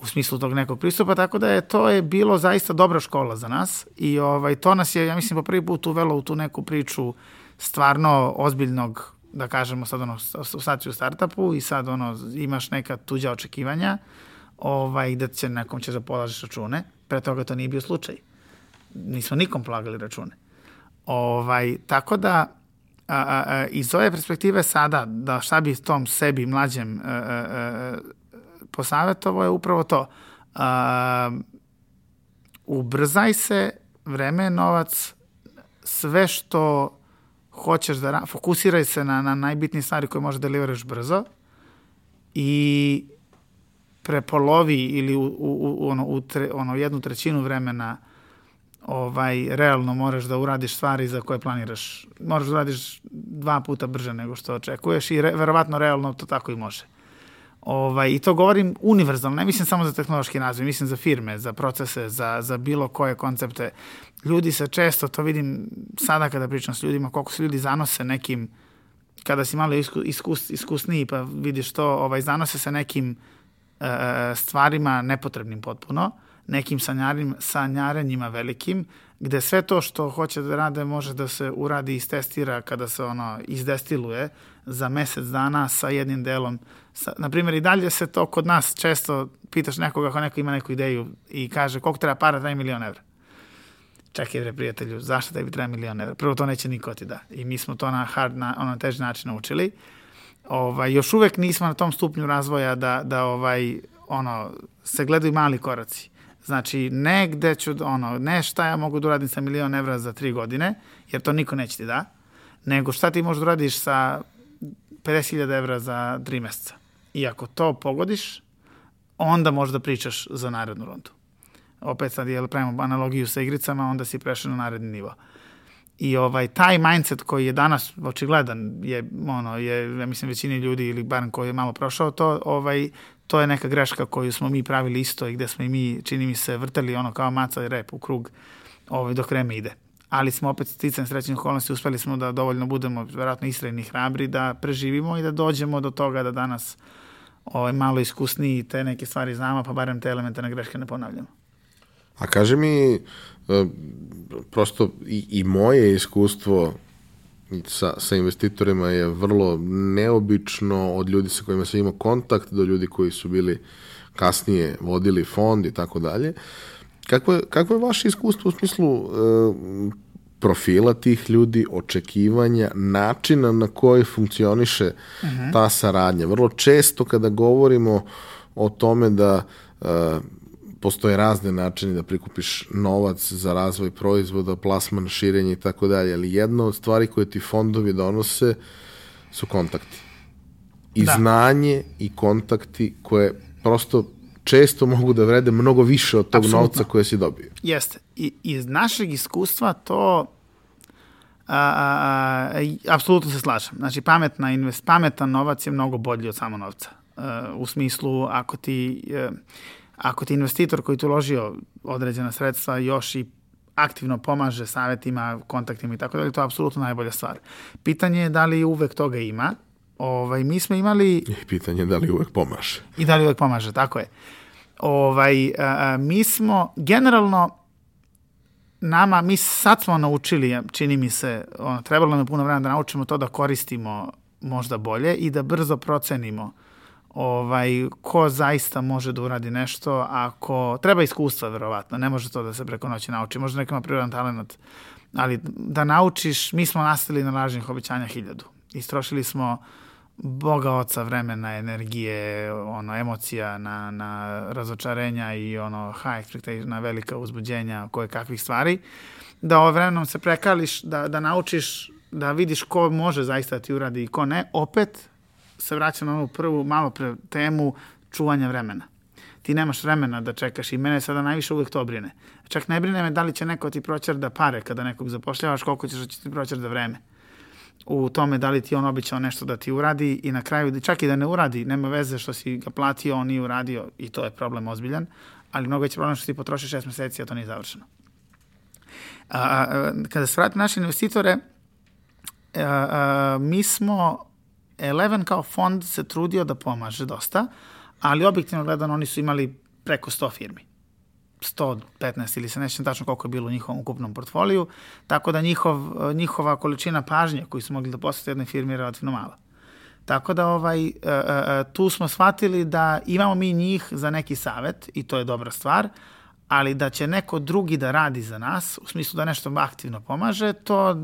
u smislu tog nekog pristupa, tako da je to je bilo zaista dobra škola za nas i ovaj, to nas je, ja mislim, po prvi put uvelo u tu neku priču stvarno ozbiljnog, da kažemo sad ono, sad u startupu i sad ono, imaš neka tuđa očekivanja, ovaj, da će nekom će da polažeš račune, pre toga to nije bio slučaj. Nismo nikom polagali račune. Ovaj, tako da, a, a, a, iz ove perspektive sada, da šta bi tom sebi mlađem a, a, a, posavetovo je upravo to. A, ubrzaj se, vreme je novac, sve što hoćeš da fokusiraj se na, na najbitnije stvari koje možeš da deliveraš brzo i prepolovi ili u, u, u, ono, u tre, ono, jednu trećinu vremena ovaj, realno moraš da uradiš stvari za koje planiraš. Moraš da uradiš dva puta brže nego što očekuješ i re, verovatno realno to tako i može. Ovaj, I to govorim univerzalno, ne mislim samo za tehnološki razvoj, mislim za firme, za procese, za, za bilo koje koncepte. Ljudi se često, to vidim sada kada pričam s ljudima, koliko se ljudi zanose nekim, kada si malo isku, iskus, iskusniji pa vidiš to, ovaj, zanose se nekim e, stvarima nepotrebnim potpuno, nekim sanjarim, sanjarenjima velikim, gde sve to što hoće da rade može da se uradi i istestira kada se ono izdestiluje za mesec dana sa jednim delom. Sa, na primjer, i dalje se to kod nas često pitaš nekoga ako neko ima neku ideju i kaže koliko treba para, taj milion evra. Čekaj, bre, prijatelju, zašto tebi treba milion evra? Prvo, to neće niko ti da. I mi smo to na hard, na ono teži način naučili. Ovaj, još uvek nismo na tom stupnju razvoja da, da ovaj, ono, se gledaju mali koraci Znači, ne gde ću, ono, ne šta ja mogu da uradim sa milion evra za tri godine, jer to niko neće ti da, nego šta ti možeš da uradiš sa 50.000 evra za tri meseca. I ako to pogodiš, onda možeš da pričaš za narednu rundu. Opet sad, jel pravimo analogiju sa igricama, onda si prešao na naredni nivo. I ovaj taj mindset koji je danas očigledan je ono je ja mislim većini ljudi ili barem koji je malo prošao to ovaj to je neka greška koju smo mi pravili isto i gde smo i mi, čini mi se, vrtali ono kao maca i rep u krug ovaj, dok vreme ide. Ali smo opet sticam srećnih okolnosti, uspeli smo da dovoljno budemo verovatno istrajni hrabri, da preživimo i da dođemo do toga da danas ovaj, malo iskusniji te neke stvari znamo, pa barem te elementarne greške ne ponavljamo. A kaže mi, e, prosto i, i moje iskustvo sa, sa investitorima je vrlo neobično od ljudi sa kojima se ima kontakt do ljudi koji su bili kasnije vodili fond i tako dalje. Kako je, kako je vaše iskustvo u smislu e, profila tih ljudi, očekivanja, načina na koji funkcioniše uh mhm. -huh. ta saradnja? Vrlo često kada govorimo o tome da e, postoje razne načine da prikupiš novac za razvoj proizvoda, plasman, širenje i tako dalje, ali jedna od stvari koje ti fondovi donose su kontakti. I da. znanje i kontakti koje prosto često mogu da vrede mnogo više od tog Absolutno. novca koje si dobio. Jeste. I iz našeg iskustva to a, a, a, apsolutno se slažem. Znači, pametna invest, pametan novac je mnogo bolji od samo novca. A, u smislu, ako ti... A, Ako ti investitor koji tu uložio određena sredstva još i aktivno pomaže savetima, kontaktima i tako dalje, to je apsolutno najbolja stvar. Pitanje je da li uvek toga ima. Ovaj, mi smo imali... I pitanje je da li uvek pomaže. I da li uvek pomaže, tako je. Ovaj, a, mi smo generalno nama, mi sad smo naučili, čini mi se, ono, trebalo nam je puno vremena da naučimo to da koristimo možda bolje i da brzo procenimo uh, ovaj, ko zaista može da uradi nešto ako, treba iskustva verovatno, ne može to da se preko noći nauči, možda neko ima prirodan talent, ali da naučiš, mi smo nastali na lažnih obećanja hiljadu. Istrošili smo Boga oca vremena, energije, ono, emocija na, na razočarenja i ono high expectation, na velika uzbuđenja koje kakvih stvari, da ovo vremenom se prekališ, da, da naučiš da vidiš ko može zaista da ti uradi i ko ne, opet se vraćam na onu prvu malo pre temu čuvanja vremena. Ti nemaš vremena da čekaš i mene sada najviše uvek to brine. Čak ne brine me da li će neko ti proćer da pare kada nekog zapošljavaš, koliko ćeš da će ti proćer da vreme. u tome da li ti on običao nešto da ti uradi i na kraju, čak i da ne uradi, nema veze što si ga platio, on nije uradio i to je problem ozbiljan, ali mnogo je problem što ti potroši šest meseci, a to nije završeno. A, a, kada se vrati naše investitore, a, a, mi smo, Eleven kao fond se trudio da pomaže dosta, ali objektivno gledano oni su imali preko 100 firmi. 115 ili se nećem tačno koliko je bilo u njihovom ukupnom portfoliju, tako da njihov, njihova količina pažnje koju su mogli da posete jednoj firmi je relativno mala. Tako da ovaj, e, e, e, tu smo shvatili da imamo mi njih za neki savet i to je dobra stvar, ali da će neko drugi da radi za nas, u smislu da nešto aktivno pomaže, to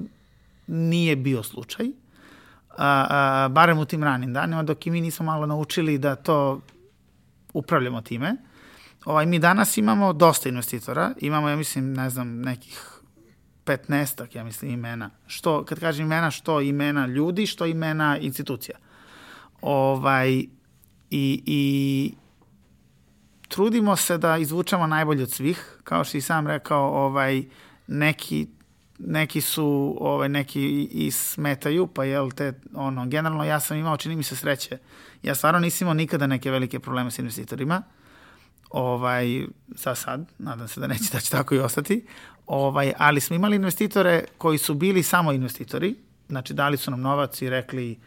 nije bio slučaj. A, a, barem u tim ranim danima, dok i mi nismo malo naučili da to upravljamo time. Ovaj, mi danas imamo dosta investitora, imamo, ja mislim, ne znam, nekih 15 ja mislim, imena. Što, kad kažem imena, što imena ljudi, što imena institucija. Ovaj, i, i trudimo se da izvučamo najbolje od svih, kao što i sam rekao, ovaj, neki neki su ovaj neki i smetaju, pa jel te ono generalno ja sam imao čini mi se sreće. Ja stvarno nisam imao nikada neke velike probleme sa investitorima. Ovaj za sad, nadam se da neće da će tako i ostati. Ovaj ali smo imali investitore koji su bili samo investitori, znači dali su nam novac i rekli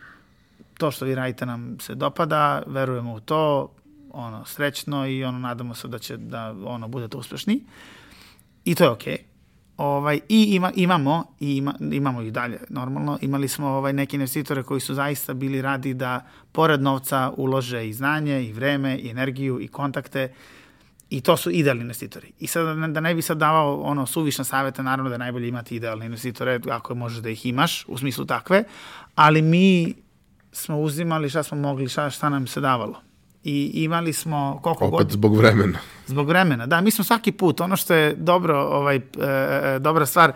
to što vi radite nam se dopada, verujemo u to, ono srećno i ono nadamo se da će da ono budete uspešni. I to je okej. Okay Ovaj, I ima, imamo, i ima, imamo i dalje, normalno, imali smo ovaj, neke investitore koji su zaista bili radi da pored novca ulože i znanje, i vreme, i energiju, i kontakte, i to su idealni investitori. I sad, da ne bi sad davao ono suvišna saveta, naravno da je najbolje imati idealne investitore, ako možeš da ih imaš, u smislu takve, ali mi smo uzimali šta smo mogli, šta, šta nam se davalo i imali smo koliko Opet god... zbog vremena. Zbog vremena, da. Mi smo svaki put, ono što je dobro, ovaj, e, e, dobra stvar,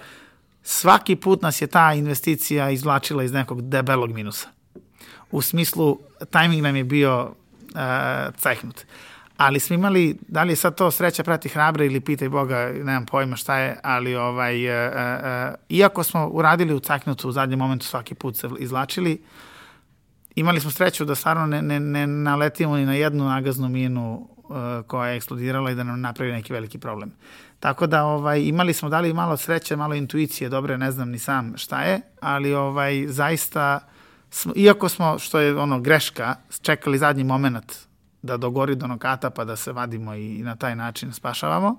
svaki put nas je ta investicija izvlačila iz nekog debelog minusa. U smislu, tajming nam je bio e, cehnut. Ali smo imali, da li je sad to sreća prati hrabre ili pitaj Boga, nemam pojma šta je, ali ovaj, e, e, e iako smo uradili u ceknutu u zadnjem momentu svaki put se izvlačili, imali smo sreću da stvarno ne, ne, ne naletimo ni na jednu nagaznu minu uh, koja je eksplodirala i da nam napravi neki veliki problem. Tako da ovaj, imali smo dali malo sreće, malo intuicije, dobre, ne znam ni sam šta je, ali ovaj, zaista, smo, iako smo, što je ono greška, čekali zadnji moment da dogori do nokata pa da se vadimo i, na taj način spašavamo,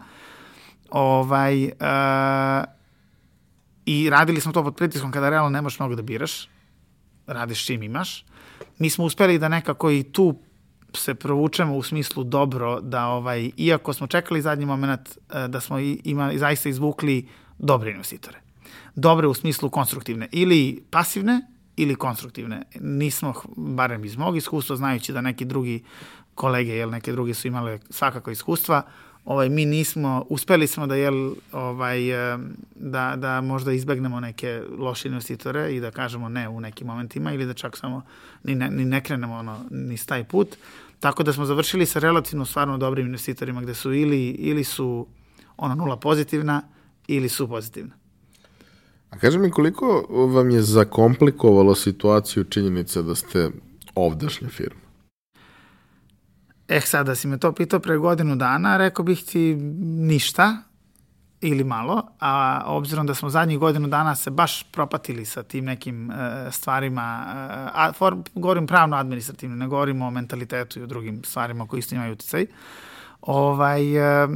ovaj, uh, i radili smo to pod pritiskom kada realno ne možeš mnogo da biraš, radiš čim imaš, mi smo uspeli da nekako i tu se provučemo u smislu dobro da ovaj iako smo čekali zadnji moment e, da smo imali zaista izvukli dobre investitore. Dobre u smislu konstruktivne ili pasivne ili konstruktivne. Nismo barem iz mog iskustva znajući da neki drugi kolege jel neke druge su imale svakako iskustva ovaj, mi nismo, uspeli smo da, jel, ovaj, da, da možda izbegnemo neke loše investitore i da kažemo ne u nekim momentima ili da čak samo ni ne, ni ne krenemo ono, ni taj put. Tako da smo završili sa relativno stvarno dobrim investitorima gde su ili, ili su ono nula pozitivna ili su pozitivna. A kaži mi koliko vam je zakomplikovalo situaciju činjenica da ste ovdašnja firma? Eh, sad da si me to pitao pre godinu dana, rekao bih ti ništa ili malo, a obzirom da smo zadnjih godinu dana se baš propatili sa tim nekim e, stvarima, e, a, for, govorim pravno administrativno, ne govorim o mentalitetu i o drugim stvarima koji isto imaju uticaj, ovaj, e,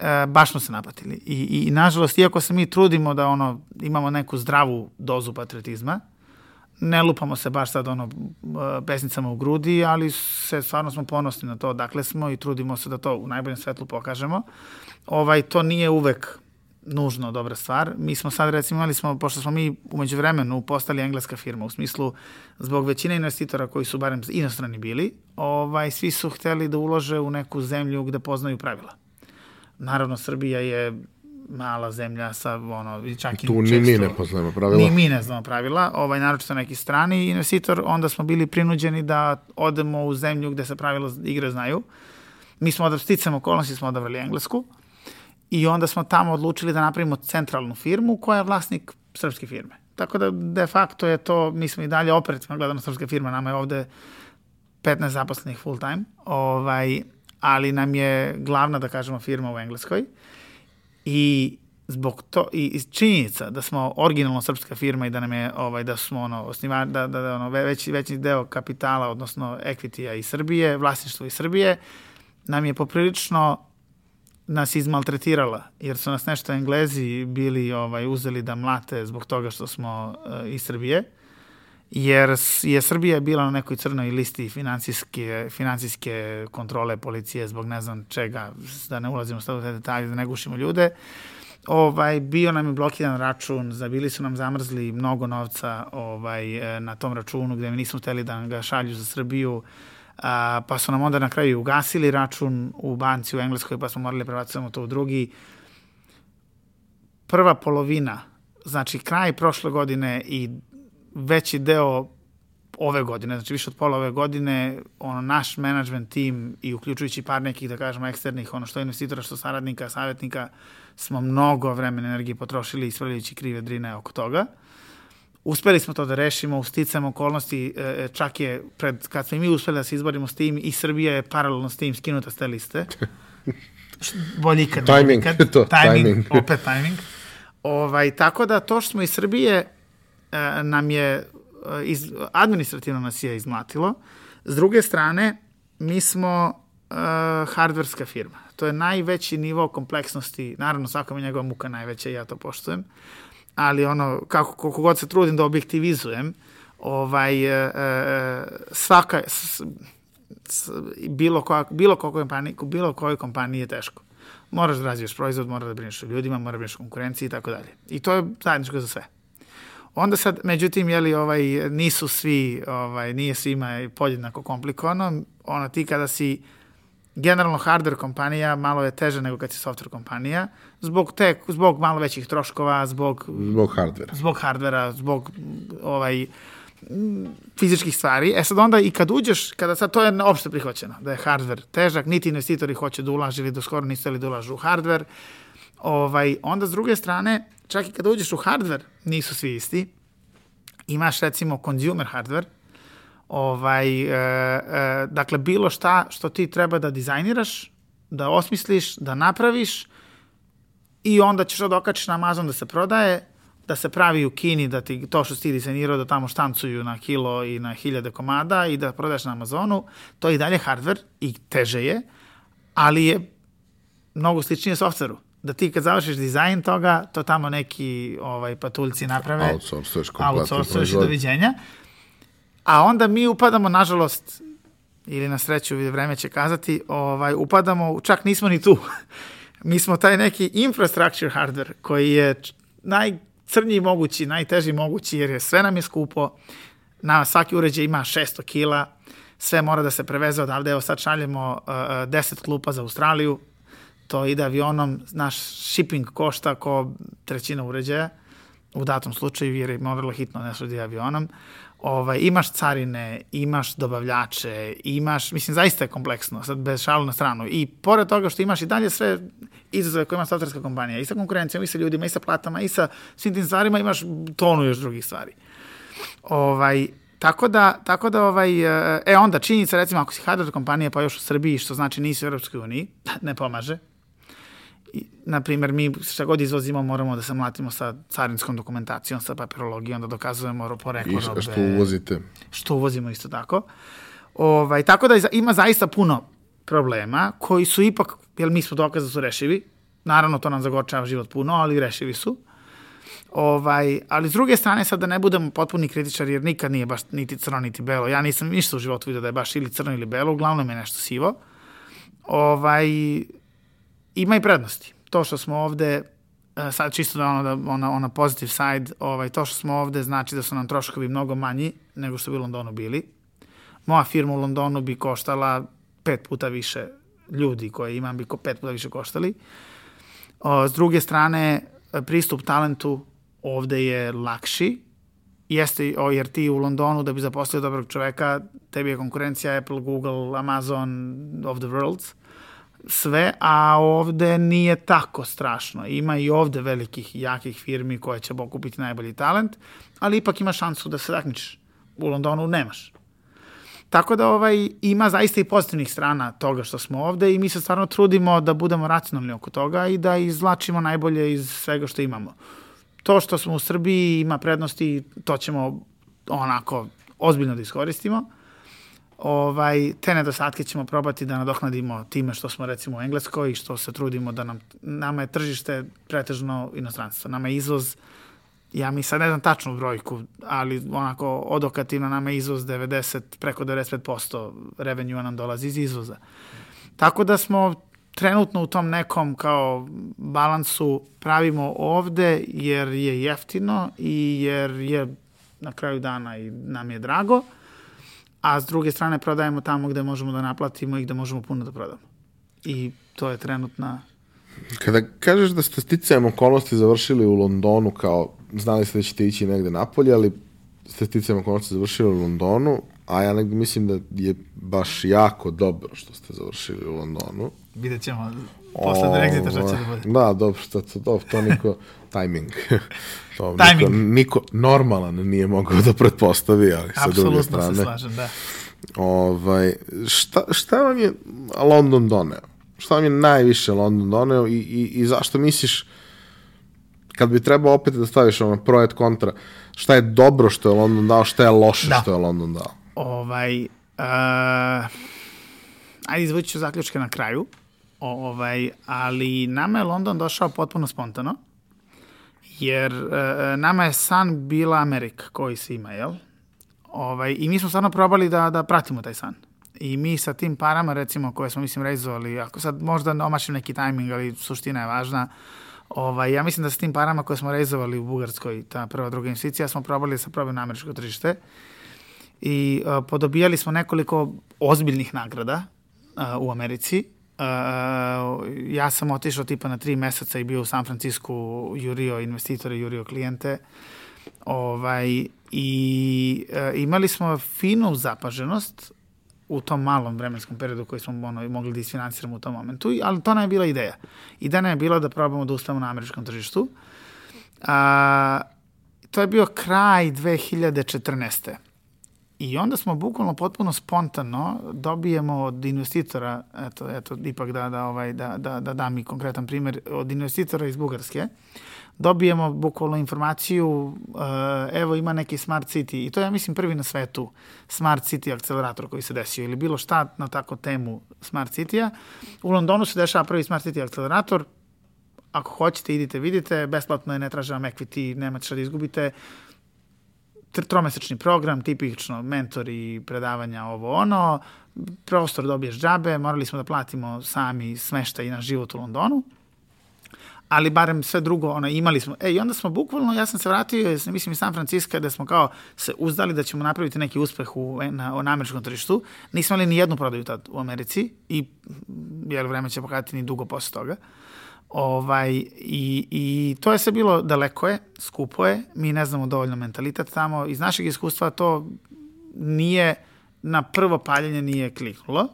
e, baš smo se napatili. I, i, i nažalost, iako se mi trudimo da ono imamo neku zdravu dozu patriotizma, ne lupamo se baš sad ono pesnicama u grudi, ali se stvarno smo ponosni na to dakle smo i trudimo se da to u najboljem svetlu pokažemo. Ovaj, to nije uvek nužno dobra stvar. Mi smo sad recimo imali smo, pošto smo mi umeđu vremenu postali engleska firma, u smislu zbog većine investitora koji su barem inostrani bili, ovaj, svi su hteli da ulože u neku zemlju gde poznaju pravila. Naravno, Srbija je mala zemlja sa ono i čak i tu ni mi ne poznajemo pravila. Ni mi ne znamo pravila, ovaj naročito neki strani investitor, onda smo bili prinuđeni da odemo u zemlju gde se pravila igre znaju. Mi smo od sticam okolnosti smo odabrali englesku i onda smo tamo odlučili da napravimo centralnu firmu koja je vlasnik srpske firme. tako da de facto je to, mi smo i dalje operativno gledano srpska firma, nama je ovde 15 zaposlenih full time, ovaj, ali nam je glavna, da kažemo, firma u Engleskoj i zbog to i činjenica da smo originalno srpska firma i da nam je ovaj da smo ono osniva da da, da ono veći veći deo kapitala odnosno equitya iz Srbije, vlasništvo iz Srbije nam je poprilično nas izmaltretirala, jer su nas nešto Englezi bili ovaj uzeli da mlate zbog toga što smo uh, iz Srbije, jer je Srbija bila na nekoj crnoj listi financijske, financijske kontrole policije zbog ne znam čega, da ne ulazimo u te detalje, da ne gušimo ljude. Ovaj, bio nam je blokiran račun, zabili su nam zamrzli mnogo novca ovaj, na tom računu gde mi nismo hteli da ga šalju za Srbiju a, pa su nam onda na kraju ugasili račun u banci u Engleskoj, pa smo morali prebacujemo to u drugi. Prva polovina, znači kraj prošle godine i veći deo ove godine, znači više od pola ove godine, ono, naš management tim i uključujući par nekih, da kažemo, eksternih, ono što investitora, što saradnika, savjetnika, smo mnogo vremena energije potrošili ispravljajući krive drine oko toga. Uspeli smo to da rešimo, u sticam okolnosti, e, e, čak je, pred, kad smo i mi uspeli da se izborimo s tim, i Srbija je paralelno s tim skinuta s te liste. Bolje ikad. timing, to, timing, timing. opet timing. Ovaj, tako da to što smo iz Srbije nam je, iz, administrativno nas je izmlatilo. S druge strane, mi smo uh, hardverska firma. To je najveći nivo kompleksnosti, naravno svaka mi njegova muka najveća i ja to poštujem, ali ono, kako, koliko god se trudim da objektivizujem, ovaj, e, e, svaka, s, s, bilo, koja, bilo, kojoj kompaniji, bilo kojoj kompaniji je teško. Moraš da razviješ proizvod, moraš da brineš o ljudima, moraš da brineš o konkurenciji i tako dalje. I to je zajedničko za sve. Onda sad, međutim, jeli, ovaj, nisu svi, ovaj, nije svima podjednako komplikovano. Ono, ti kada si generalno hardware kompanija malo je teže nego kad si software kompanija, zbog, te, zbog malo većih troškova, zbog... Zbog hardvera. Zbog hardvera, zbog ovaj, fizičkih stvari. E sad onda i kad uđeš, kada sad to je opšte prihvaćeno, da je hardware težak, niti investitori hoće da ulaže ili do skoro nisu da ulažu u hardware, ovaj, onda s druge strane, čak i kada uđeš u hardware, nisu svi isti. Imaš recimo consumer hardware, Ovaj, e, e, dakle, bilo šta što ti treba da dizajniraš, da osmisliš, da napraviš i onda ćeš da okačiš na Amazon da se prodaje, da se pravi u Kini, da ti to što si ti dizajnirao da tamo štancuju na kilo i na hiljade komada i da prodaješ na Amazonu, to je i dalje hardware i teže je, ali je mnogo sličnije softveru. Da ti kad završiš dizajn toga, to tamo neki ovaj, patuljci naprave. Outsourcuješ kompletno. Outsourcuješ i doviđenja. A onda mi upadamo, nažalost, ili na sreću, vreme će kazati, ovaj, upadamo, čak nismo ni tu. mi smo taj neki infrastructure hardware koji je najcrniji mogući, najteži mogući, jer je sve nam je skupo, na svaki uređaj ima 600 kila, sve mora da se preveze odavde, evo sad šaljemo uh, 10 klupa za Australiju, to ide avionom, naš shipping košta ko trećina uređaja, u datom slučaju, jer je vrlo hitno nešto da avionom ovaj, imaš carine, imaš dobavljače, imaš, mislim, zaista je kompleksno, sad bez šalu na stranu. I pored toga što imaš i dalje sve izazove koje ima softverska kompanija, i sa konkurencijom, i sa ljudima, i sa platama, i sa svim tim stvarima, imaš tonu još drugih stvari. Ovaj, tako da, tako da ovaj, e onda činjenica recimo ako si hardware kompanija pa još u Srbiji, što znači nisi u Europskoj uniji, ne pomaže, na primjer, mi šta god izvozimo moramo da se mlatimo sa carinskom dokumentacijom, sa papirologijom, da dokazujemo poreklo robe. I što uvozite. Što uvozimo isto tako. Ovaj, tako da ima zaista puno problema koji su ipak, jer mi smo dokaz da su rešivi, naravno to nam zagorčava život puno, ali rešivi su. Ovaj, ali s druge strane, sad da ne budemo potpuni kritičari, jer nikad nije baš niti crno, niti belo. Ja nisam ništa u životu vidio da je baš ili crno ili belo, uglavnom je nešto sivo. Ovaj, ima i prednosti. To što smo ovde, e, sad čisto da ono, da, ona, ona positive side, ovaj, to što smo ovde znači da su nam troškovi mnogo manji nego što bi u Londonu bili. Moja firma u Londonu bi koštala pet puta više ljudi koje imam bi pet puta više koštali. O, s druge strane, pristup talentu ovde je lakši, jeste, o, jer ti u Londonu da bi zaposlio dobrog čoveka, tebi je konkurencija Apple, Google, Amazon of the world sve, a ovde nije tako strašno. Ima i ovde velikih, jakih firmi koje će pokupiti najbolji talent, ali ipak ima šansu da se takmičiš. U Londonu nemaš. Tako da ovaj, ima zaista i pozitivnih strana toga što smo ovde i mi se stvarno trudimo da budemo racionalni oko toga i da izvlačimo najbolje iz svega što imamo. To što smo u Srbiji ima prednosti, to ćemo onako ozbiljno da iskoristimo. Ovaj, te nedostatke ćemo probati da nadoknadimo time što smo recimo u Engleskoj i što se trudimo da nam, nama je tržište pretežno inostranstvo. Nama je izvoz, ja mi sad ne znam tačnu brojku, ali onako odokativno nama je izvoz 90, preko 95% revenue nam dolazi iz izvoza. Tako da smo trenutno u tom nekom kao balansu pravimo ovde jer je jeftino i jer je na kraju dana i nam je drago, a s druge strane prodajemo tamo gde možemo da naplatimo i gde možemo puno da prodamo. I to je trenutna... Kada kažeš da ste sticajem okolnosti završili u Londonu, kao znali ste da ćete ići negde napolje, ali ste sticajem okolnosti završili u Londonu, a ja negde mislim da je baš jako dobro što ste završili u Londonu. Vidjet ćemo posle Brexita šta će da bude. Da, dobro, to, to, to, to niko, timing. to timing. Niko, niko normalan nije mogao da pretpostavi, ali sa Apsolutno druge strane. Apsolutno se slažem, da. Ovaj, šta, šta vam je London doneo? Šta vam je najviše London doneo i, i, i zašto misliš kad bi trebao opet da staviš ono pro et kontra, šta je dobro što je London dao, šta je loše da. što je London dao? Ovaj, uh, ajde izvući ću zaključke na kraju. Ovaj, ali nama je London došao potpuno spontano, jer uh, nama je san bila Amerika, koji se ima, jel? Ovaj, I mi smo stvarno probali da, da pratimo taj san. I mi sa tim parama, recimo, koje smo, mislim, reizovali, ako sad možda omašim neki tajming, ali suština je važna, ovaj, ja mislim da sa tim parama koje smo reizovali u Bugarskoj, ta prva, druga investicija, smo probali da se probaju na američko tržište i uh, podobijali smo nekoliko ozbiljnih nagrada uh, u Americi Uh, ja sam otišao tipa na tri meseca i bio u San Francisku, jurio investitore, jurio klijente. Ovaj, I uh, imali smo finu zapaženost u tom malom vremenskom periodu koji smo ono, mogli da isfinansiramo u tom momentu, ali to ne je bila ideja. Ideja je bila da probamo da ustavimo na američkom tržištu. A, to je bio kraj 2014. I onda smo bukvalno potpuno spontano dobijemo od investitora, eto, eto ipak da, da, ovaj, da, da, da dam i konkretan primjer, od investitora iz Bugarske, dobijemo bukvalno informaciju, uh, evo ima neki Smart City, i to je, ja mislim, prvi na svetu Smart City akcelerator koji se desio, ili bilo šta na tako temu Smart City-a. U Londonu se dešava prvi Smart City akcelerator, ako hoćete, idite, vidite, besplatno je, ne traže vam equity, nemate šta da izgubite, tromesečni program, tipično mentori, predavanja, ovo ono, prostor dobiješ džabe, morali smo da platimo sami smešta i na život u Londonu, ali barem sve drugo, ono, imali smo, e, i onda smo bukvalno, ja sam se vratio, mislim, iz San Francisco, da smo kao se uzdali da ćemo napraviti neki uspeh u, na, na američkom tržištu, nismo imali ni jednu prodaju tad u Americi i, jer vreme će pokazati ni dugo posle toga. Ovaj, i, I to je sve bilo daleko je, skupo je, mi ne znamo dovoljno mentalitet tamo. Iz našeg iskustva to nije, na prvo paljenje nije kliknulo.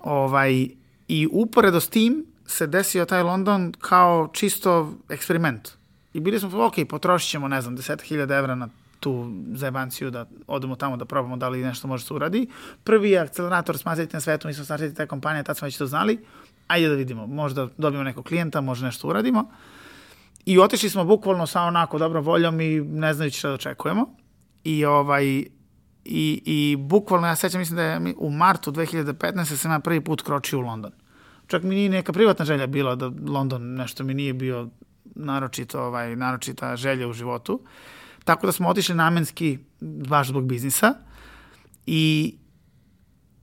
Ovaj, I uporedo s tim se desio taj London kao čisto eksperiment. I bili smo, ok, potrošit ćemo, ne znam, 10.000 evra na tu zajebanciju da odemo tamo da probamo da li nešto može se uradi. Prvi je akcelerator smatrati na svetu, mi smo startili te kompanije, tad smo već to znali ajde da vidimo, možda dobijemo nekog klijenta, možda nešto uradimo. I otišli smo bukvalno sa onako dobrom voljom i ne znajući šta da očekujemo. I ovaj, i, i bukvalno ja sećam, mislim da je u martu 2015. sam ja prvi put kročio u London. Čak mi nije neka privatna želja bila da London nešto mi nije bio naročito, ovaj, naročita želja u životu. Tako da smo otišli namenski baš zbog biznisa i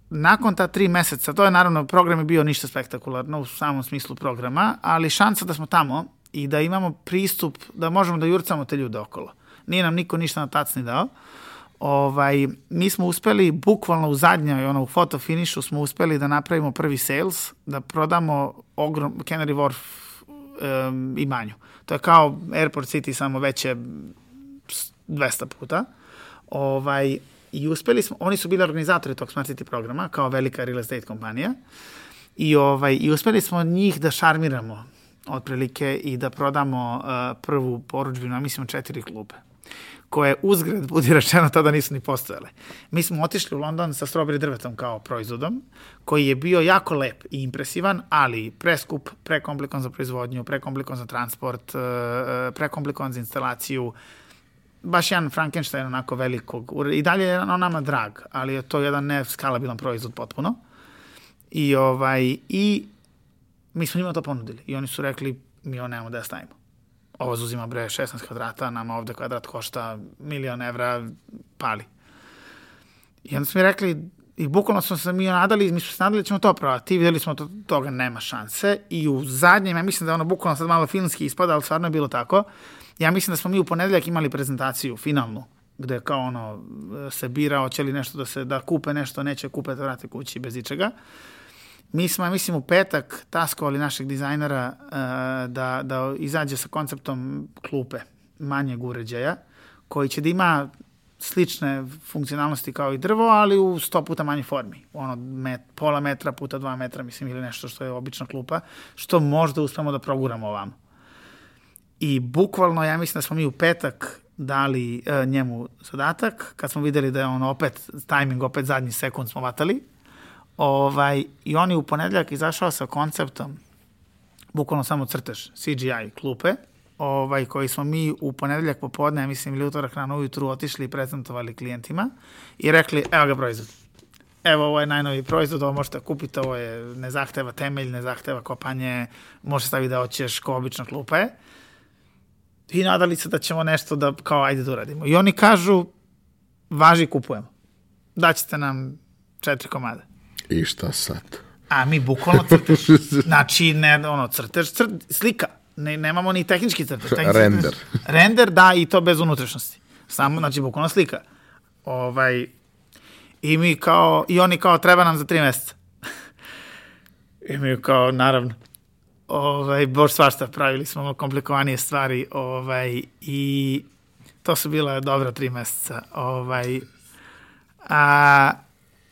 nakon ta tri meseca, to je naravno, program je bio ništa spektakularno u samom smislu programa, ali šansa da smo tamo i da imamo pristup, da možemo da jurcamo te ljude okolo. Nije nam niko ništa na tacni dao. Ovaj, mi smo uspeli, bukvalno u zadnjoj, ono, u foto finishu smo uspeli da napravimo prvi sales, da prodamo ogrom, Canary Wharf um, imanju. To je kao Airport City, samo veće 200 puta. Ovaj, I uspeli smo, oni su bili organizatori tog Smart City programa, kao velika real estate kompanija. I, ovaj, I uspeli smo njih da šarmiramo otprilike i da prodamo uh, prvu poručbinu, a mislimo četiri klube koje uzgred, budi rečeno, tada nisu ni postojale. Mi smo otišli u London sa strawberry drvetom kao proizvodom, koji je bio jako lep i impresivan, ali preskup, prekomplikovan za proizvodnju, prekomplikovan za transport, uh, prekomplikovan za instalaciju, baš jedan Frankenstein onako velikog. I dalje je on nama drag, ali je to jedan neskalabilan proizvod potpuno. I, ovaj, i mi smo njima to ponudili. I oni su rekli, mi ovo nemamo da ja stavimo. Ovo zuzima bre 16 kvadrata, nama ovde kvadrat košta milion evra, pali. I onda smo mi rekli, i bukvalno smo se mi nadali, mi smo se nadali da ćemo to prodati, videli smo to, toga nema šanse i u zadnjem, ja mislim da je ono bukvalno sad malo filmski ispada, ali stvarno je bilo tako, ja mislim da smo mi u ponedeljak imali prezentaciju, finalnu, gde kao ono se bira, hoće li nešto da se, da kupe nešto, neće kupe, da vrate kući bez ičega. Mi smo, mislim, u petak taskovali našeg dizajnera uh, da, da izađe sa konceptom klupe, manjeg uređaja, koji će da ima slične funkcionalnosti kao i drvo, ali u sto puta manjoj formi. Ono, met, pola metra puta dva metra, mislim, ili nešto što je obična klupa, što možda uspemo da proguramo ovamo. I bukvalno, ja mislim da smo mi u petak dali uh, njemu zadatak, kad smo videli da je on opet, tajming opet zadnji sekund smo vatali, ovaj, i on je u ponedljak izašao sa konceptom, bukvalno samo crtež, CGI klupe, ovaj, koji smo mi u ponedeljak popodne, mislim, ili utorak rano ujutru otišli i prezentovali klijentima i rekli, evo ga proizvod. Evo, ovo je najnoviji proizvod, ovo možete kupiti, ovo je, ne zahteva temelj, ne zahteva kopanje, može staviti da hoćeš ko obična klupa je. I nadali se da ćemo nešto da, kao, ajde da uradimo. I oni kažu, važi, kupujemo. Daćete nam četiri komade. I šta sad? A mi bukvalno crtež. Znači, ne, ono, crtež, crt, slika. Ne, nemamo ni tehnički crtež. Tehnički Render. Crtež. Render, da, i to bez unutrašnjosti. Samo, znači, bukvalno slika. Ovaj, I mi kao, i oni kao, treba nam za tri meseca. I mi kao, naravno, ovaj, bož svašta, pravili smo komplikovanije stvari, ovaj, i to su bila dobra tri meseca. Ovaj, a,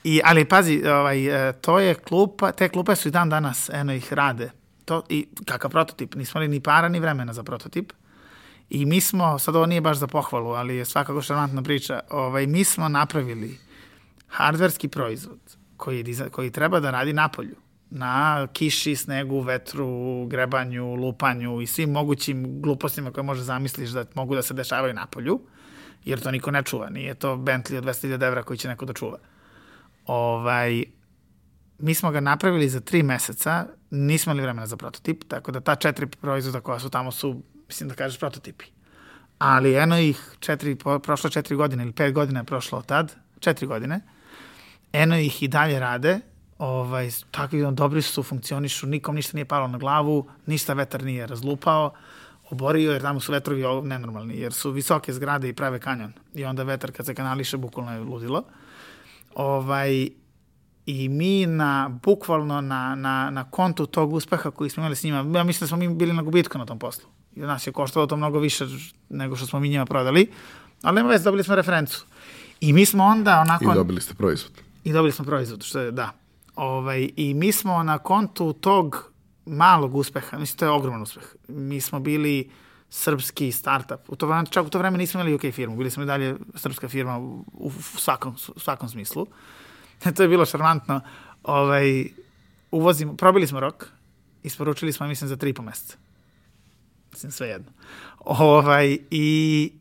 I, ali pazi, ovaj, to je klupa, te klupe su i dan danas, eno ih rade. To, i, kakav prototip, nismo li ni para ni vremena za prototip. I mi smo, sad ovo nije baš za pohvalu, ali je svakako šarmantna priča, ovaj, mi smo napravili hardverski proizvod koji, koji treba da radi napolju na kiši, snegu, vetru, grebanju, lupanju i svim mogućim glupostima koje može zamisliš da mogu da se dešavaju napolju, jer to niko ne čuva. Nije to Bentley od 200.000 evra koji će neko da čuva. Ovaj, mi smo ga napravili za tri meseca, nismo imali vremena za prototip, tako da ta četiri proizvoda koja su tamo su, mislim da kažeš, prototipi. Ali eno ih četiri, prošlo četiri godine ili pet godina je prošlo od tad, četiri godine, eno ih i dalje rade, ovaj, takvi dobri su, funkcionišu, nikom ništa nije palo na glavu, ništa vetar nije razlupao, oborio, jer tamo su vetrovi nenormalni, jer su visoke zgrade i prave kanjon. I onda vetar kad se kanališe, bukvalno je ludilo. Ovaj, I mi na, bukvalno na, na, na kontu tog uspeha koji smo imali s njima, ja mislim da smo mi bili na gubitku na tom poslu. I nas je koštalo to mnogo više nego što smo mi njima prodali, ali nema veze, dobili smo referencu. I mi smo onda onako... I dobili ste proizvod. I dobili smo proizvod, što je, da. Ovaj, I mi smo na kontu tog malog uspeha, mislim, to je ogroman uspeh. Mi smo bili srpski startup. U to vreme, čak u to vreme nismo imali UK firmu, bili smo i dalje srpska firma u, u svakom, u svakom smislu. to je bilo šarmantno. Ovaj, uvozimo, probili smo rok, isporučili smo, mislim, za tri po meseca. Mislim, sve jedno. Ovaj, I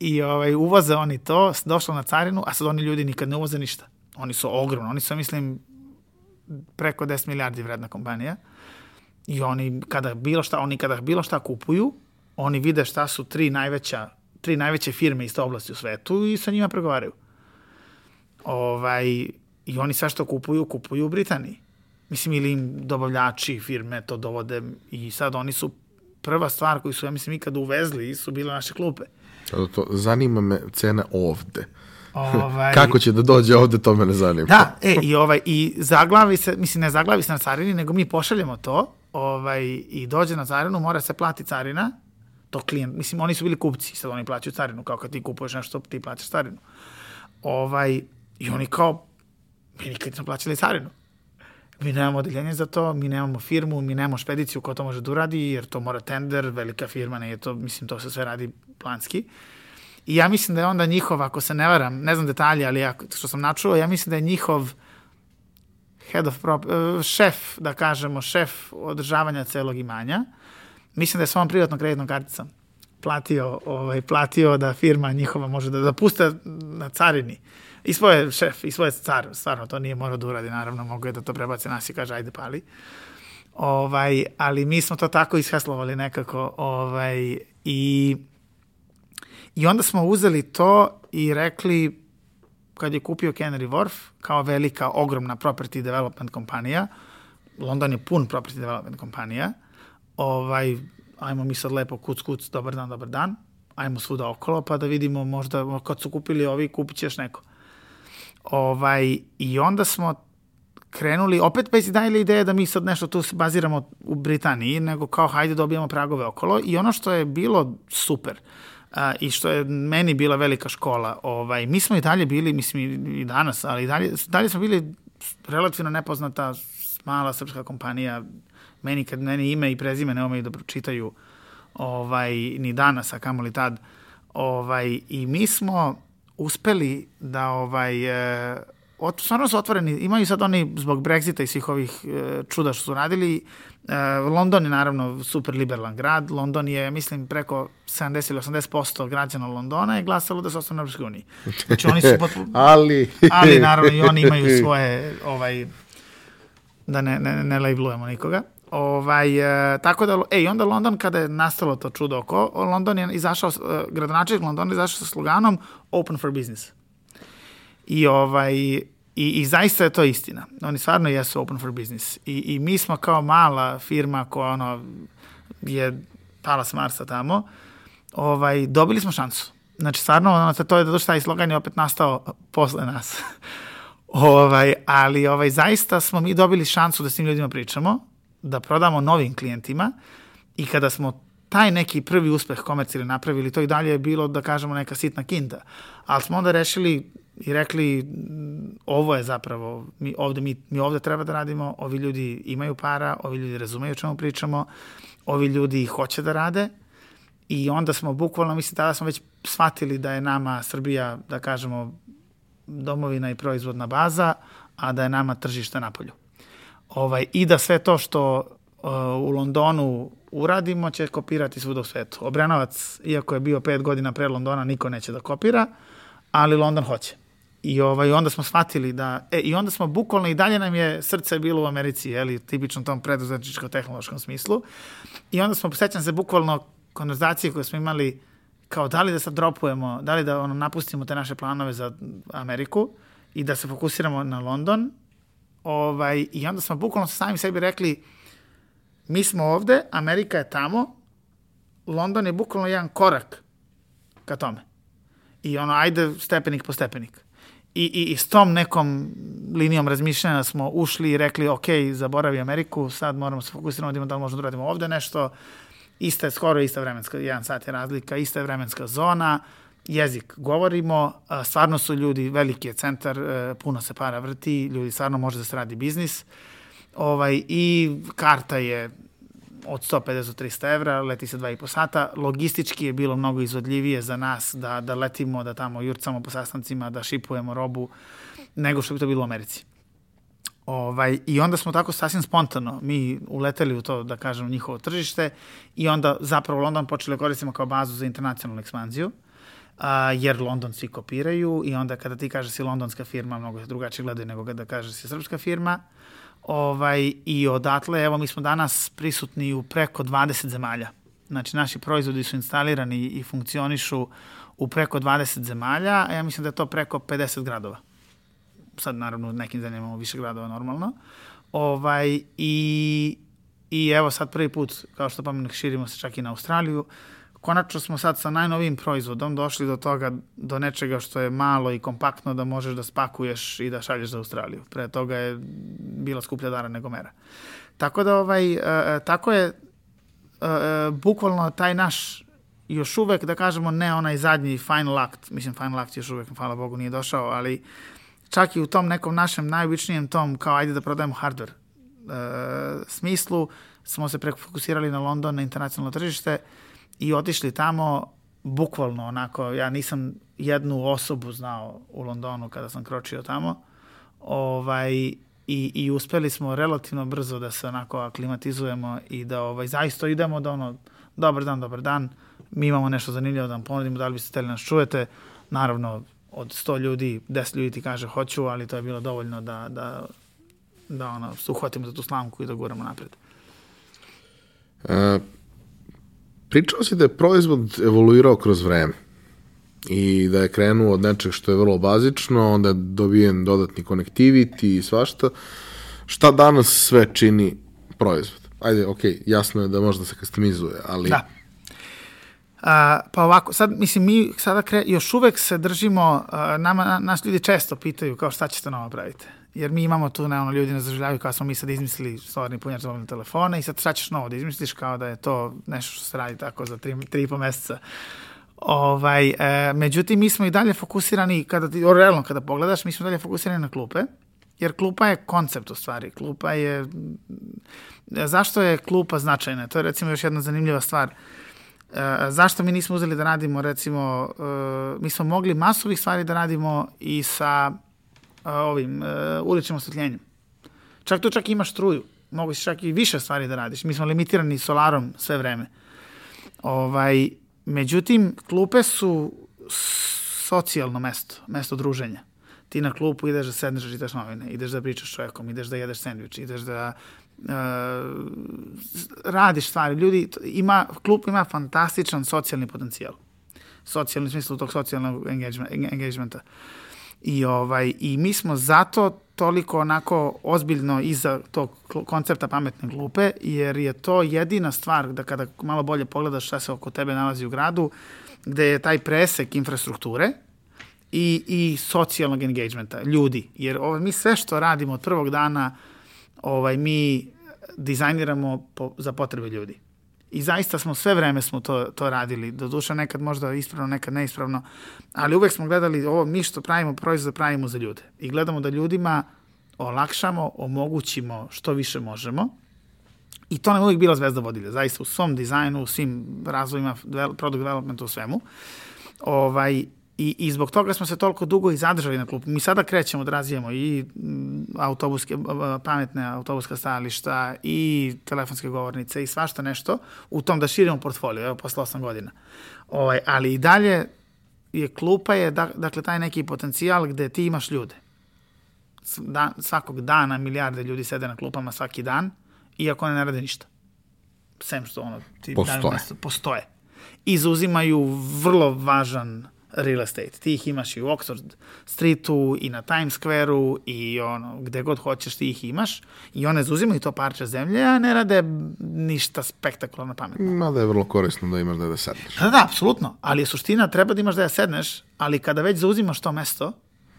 i ovaj, uvoze oni to, došlo na carinu, a sad oni ljudi nikad ne uvoze ništa. Oni su ogromni, oni su, mislim, preko 10 milijardi vredna kompanija. I oni kada bilo šta, oni kada bilo šta kupuju, oni vide šta su tri najveća tri najveće firme iz te oblasti u svetu i sa njima pregovaraju. Ovaj, I oni sve što kupuju, kupuju u Britaniji. Mislim, ili im dobavljači firme to dovode i sad oni su prva stvar koju su, ja mislim, ikada uvezli su bile naše klupe. To, zanima me cena ovde. Ovaj... Kako će da dođe ovde, to me ne zanima. Da, e, i, ovaj, i zaglavi se, mislim, ne zaglavi se na carini, nego mi pošaljemo to ovaj, i dođe na carinu, mora se plati carina, to klijent, mislim, oni su bili kupci, sad oni plaćaju carinu, kao kad ti kupuješ nešto, ti plaćaš carinu. Ovaj, I oni kao, mi nikad nismo plaćali carinu. Mi nemamo odeljenje za to, mi nemamo firmu, mi nemamo špediciju ko to može da uradi, jer to mora tender, velika firma, ne je to, mislim, to se sve radi planski. I ja mislim da je onda njihov, ako se ne varam, ne znam detalje, ali ja, što sam načuo, ja mislim da je njihov head of prop, uh, šef, da kažemo, šef održavanja celog imanja, mislim da je svom privatnom kreditnom karticom platio, ovaj, platio da firma njihova može da, da puste na carini. I svoje šef, i svoje car, stvarno to nije morao da uradi, naravno, mogu je da to prebace nas i kaže, ajde pali. Ovaj, ali mi smo to tako isheslovali nekako ovaj, i, i onda smo uzeli to i rekli, kad je kupio Canary Wharf, kao velika, ogromna property development kompanija, London je pun property development kompanija, ovaj, ajmo mi sad lepo kuc, kuc, dobar dan, dobar dan, ajmo svuda okolo, pa da vidimo možda kad su kupili ovi, kupit ćeš neko. Ovaj, I onda smo krenuli, opet bez dajeli ideje da mi sad nešto tu baziramo u Britaniji, nego kao hajde dobijamo pragove okolo i ono što je bilo super a, i što je meni bila velika škola, ovaj, mi smo i dalje bili, mislim i danas, ali i dalje, dalje smo bili relativno nepoznata mala srpska kompanija, meni kad meni ime i prezime ne umeju da pročitaju ovaj, ni danas, a kamoli tad, ovaj, i mi smo uspeli da ovaj, e, ot, stvarno su otvoreni, imaju sad oni zbog Brexita i svih ovih e, čuda što su radili, e, London je naravno super liberalan grad, London je, mislim, preko 70 ili 80% građana Londona je glasalo da se ostane u Europskoj uniji. Znači oni su potpuno... ali... ali naravno i oni imaju svoje, ovaj, da ne, ne, ne labelujemo nikoga. Ovaj, e, tako da, ej, onda London, kada je nastalo to čudo oko, London je izašao, e, gradonačelnik Londona je izašao sa sloganom Open for Business. I, ovaj, i, I zaista je to istina. Oni stvarno jesu open for business. I, i mi smo kao mala firma koja ono, je pala s Marsa tamo, ovaj, dobili smo šansu. Znači, stvarno, ono, to je da taj slogan je opet nastao posle nas. ovaj, ali ovaj, zaista smo mi dobili šansu da s tim ljudima pričamo da prodamo novim klijentima i kada smo taj neki prvi uspeh komercijali napravili, to i dalje je bilo, da kažemo, neka sitna kinda. Ali smo onda rešili i rekli ovo je zapravo, mi ovde, mi, mi ovde treba da radimo, ovi ljudi imaju para, ovi ljudi razumeju o čemu pričamo, ovi ljudi hoće da rade i onda smo bukvalno, mislim, tada smo već shvatili da je nama Srbija, da kažemo, domovina i proizvodna baza, a da je nama tržište na polju. Ovaj, I da sve to što uh, u Londonu uradimo će kopirati svuda u svetu. Obrenovac, iako je bio pet godina pre Londona, niko neće da kopira, ali London hoće. I ovaj, onda smo shvatili da, e, i onda smo bukvalno i dalje nam je srce bilo u Americi, je li, tipično tom preduzetničko-tehnološkom smislu. I onda smo, sećam se, bukvalno konverzacije koje smo imali kao da li da sad dropujemo, da li da ono, napustimo te naše planove za Ameriku i da se fokusiramo na London Ovaj, I onda smo bukvalno sa sami sebi rekli, mi smo ovde, Amerika je tamo, London je bukvalno jedan korak ka tome. I ono, ajde stepenik po stepenik. I, i, i s tom nekom linijom razmišljanja smo ušli i rekli, ok, zaboravi Ameriku, sad moramo se fokusirati da, da li možemo da uradimo ovde nešto, ista je skoro ista vremenska, jedan sat je razlika, ista je vremenska zona, jezik govorimo, stvarno su ljudi, veliki je centar, e, puno se para vrti, ljudi stvarno može da se radi biznis. Ovaj, I karta je od 150 do 300 evra, leti se 2,5 sata. Logistički je bilo mnogo izvodljivije za nas da, da letimo, da tamo jurcamo po sastancima, da šipujemo robu, nego što bi to bilo u Americi. Ovaj, I onda smo tako sasvim spontano mi uleteli u to, da kažem, njihovo tržište i onda zapravo London počeli da koristimo kao bazu za internacionalnu ekspanziju. A, jer London svi kopiraju i onda kada ti kažeš si londonska firma, mnogo drugačije gledaju nego kada kažeš si srpska firma. Ovaj, I odatle, evo, mi smo danas prisutni u preko 20 zemalja. Znači, naši proizvodi su instalirani i funkcionišu u preko 20 zemalja, a ja mislim da je to preko 50 gradova. Sad, naravno, u nekim zemljama imamo više gradova normalno. Ovaj, i, I evo sad prvi put, kao što pomenuh, širimo se čak i na Australiju. Uh, konačno smo sad sa najnovijim proizvodom došli do toga, do nečega što je malo i kompaktno da možeš da spakuješ i da šalješ za Australiju. Pre toga je bila skuplja dara nego mera. Tako da ovaj, uh, tako je uh, bukvalno taj naš još uvek, da kažemo, ne onaj zadnji final act, mislim final act još uvek, hvala Bogu, nije došao, ali čak i u tom nekom našem najobičnijem tom, kao ajde da prodajemo hardware, smislu smo se prefokusirali na London, na internacionalno tržište i otišli tamo bukvalno onako, ja nisam jednu osobu znao u Londonu kada sam kročio tamo, ovaj, i, i uspeli smo relativno brzo da se onako aklimatizujemo i da ovaj, zaista idemo da ono, dobar dan, dobar dan, mi imamo nešto zanimljivo da vam ponudimo, da li biste hteli nas čujete, naravno od 100 ljudi, 10 ljudi ti kaže hoću, ali to je bilo dovoljno da, da, da ono, uhvatimo za tu slamku i da guramo napred. E, pričao si da je proizvod evoluirao kroz vreme i da je krenuo od nečeg što je vrlo bazično, onda je dobijen dodatni connectivity i svašta. Šta danas sve čini proizvod? Ajde, ok, jasno je da može da se customizuje, ali... Da. A, pa ovako, sad, mislim, mi sada kre, još uvek se držimo, a, nama, nas ljudi često pitaju kao šta ćete novo praviti. Jer mi imamo tu, ne, ono, ljudi nas zaželjavaju kao smo mi sad izmislili solarni punjač za telefona i sad šta ćeš novo da izmisliš kao da je to nešto što se radi tako za tri, tri i po meseca. Ovaj, e, međutim, mi smo i dalje fokusirani, kada ti, realno kada pogledaš, mi smo dalje fokusirani na klupe, jer klupa je koncept u stvari. Klupa je... Zašto je klupa značajna? To je recimo još jedna zanimljiva stvar. E, zašto mi nismo uzeli da radimo recimo, e, mi smo mogli masu ovih stvari da radimo i sa e, ovim e, uličnim osvetljenjem. Čak tu čak ima struju. Mogu si čak i više stvari da radiš. Mi smo limitirani solarom sve vreme. Ovaj, Međutim, klupe su socijalno mesto, mesto druženja. Ti na klupu ideš da sedneš da čitaš novine, ideš da pričaš s čovjekom, ideš da jedeš sandvič, ideš da uh, radiš stvari. Ljudi, ima, klub ima fantastičan socijalni potencijal. Socijalni smislu tog socijalnog engagementa. I, ovaj, I mi smo zato toliko onako ozbiljno iza tog koncepta pametne glupe, jer je to jedina stvar da kada malo bolje pogledaš šta se oko tebe nalazi u gradu, gde je taj presek infrastrukture i, i socijalnog engagementa, ljudi. Jer ovaj, mi sve što radimo od prvog dana, ovaj, mi dizajniramo po, za potrebe ljudi. I zaista smo sve vreme smo to, to radili. Do duša nekad možda ispravno, nekad neispravno. Ali uvek smo gledali ovo, mi što pravimo proizvod pravimo za ljude. I gledamo da ljudima olakšamo, omogućimo što više možemo. I to nam uvijek bila zvezda vodilja. Zaista u svom dizajnu, u svim razvojima, product developmentu, u svemu. Ovaj, I, I zbog toga smo se toliko dugo i zadržali na klupu. Mi sada krećemo da razvijemo i mm, autobuske, pametne autobuska stajališta i telefonske govornice i svašta nešto u tom da širimo portfolio, evo, posle 8 godina. Ovaj, ali i dalje je klupa je, da, dakle, taj neki potencijal gde ti imaš ljude. Da, svakog dana milijarde ljudi sede na klupama svaki dan, iako ne rade ništa. Sem što ono, ti postoje. postoje. I zauzimaju vrlo važan real estate. Ti ih imaš i u Oxford Streetu i na Times Square-u i ono, gde god hoćeš ti ih imaš i one zauzimaju to parče zemlje, a ne rade ništa spektakularno pametno. Mada je vrlo korisno da imaš da da sedneš. Da, da, apsolutno. Ali je suština, treba da imaš da ja sedneš, ali kada već zauzimaš to mesto,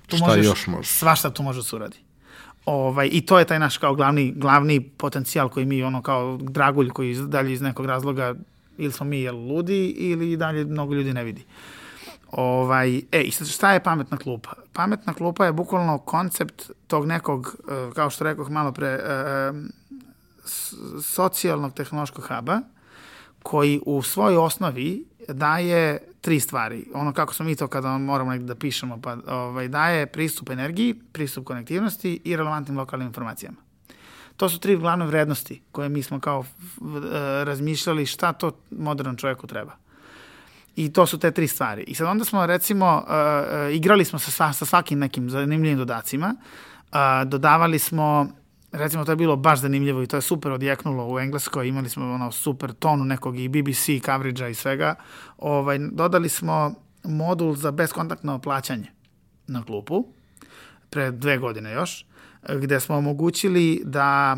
tu Šta možeš, još može? svašta tu može da se uradi. Ovaj, I to je taj naš kao glavni, glavni potencijal koji mi, ono kao dragulj koji dalje iz nekog razloga ili smo mi jel, ludi ili dalje mnogo ljudi ne vidi. Uh, Ovaj, e, i sad šta je pametna klupa? Pametna klupa je bukvalno koncept tog nekog, e, kao što rekoh malo pre, e, e, socijalnog tehnološkog huba, koji u svojoj osnovi daje tri stvari. Ono kako smo mi to kada moramo negde da pišemo, pa ovaj, daje pristup energiji, pristup konektivnosti i relevantnim lokalnim informacijama. To su tri glavne vrednosti koje mi smo kao razmišljali šta to modernom čovjeku treba. I to su te tri stvari. I sad onda smo, recimo, uh, uh, igrali smo sa, sa svakim nekim zanimljivim dodacima. Uh, dodavali smo, recimo, to je bilo baš zanimljivo i to je super odjeknulo u Engleskoj. Imali smo ono super tonu nekog i BBC coverage-a i svega. Ovaj, dodali smo modul za beskontaktno plaćanje na klupu pre dve godine još gde smo omogućili da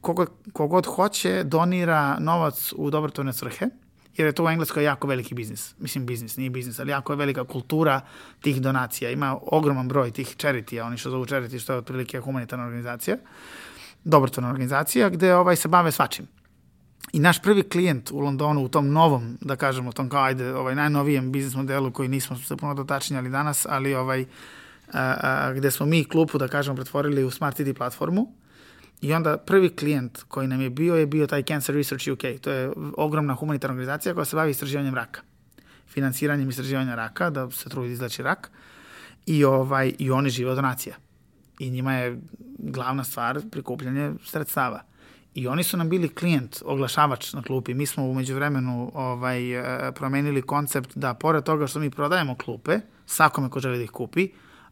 kogod, kogod hoće donira novac u dobrotvorne svrhe jer je to u Engleskoj jako veliki biznis. Mislim, biznis, nije biznis, ali jako je velika kultura tih donacija. Ima ogroman broj tih charity oni što zovu charity, što je otprilike humanitarna organizacija, dobrotvorna organizacija, gde ovaj, se bave svačim. I naš prvi klijent u Londonu, u tom novom, da kažemo, tom kao, ajde, ovaj, najnovijem biznis modelu koji nismo se puno dotačnjali danas, ali ovaj, a, a, gde smo mi klupu, da kažemo, pretvorili u Smart City platformu, I onda prvi klijent koji nam je bio je bio taj Cancer Research UK. To je ogromna humanitarna organizacija koja se bavi istraživanjem raka. Financiranjem istraživanja raka, da se trudi izlači rak. I, ovaj, I oni žive od donacija. I njima je glavna stvar prikupljanje sredstava. I oni su nam bili klijent, oglašavač na klupi. Mi smo umeđu vremenu ovaj, e, promenili koncept da pored toga što mi prodajemo klupe, svakome ko želi da ih kupi,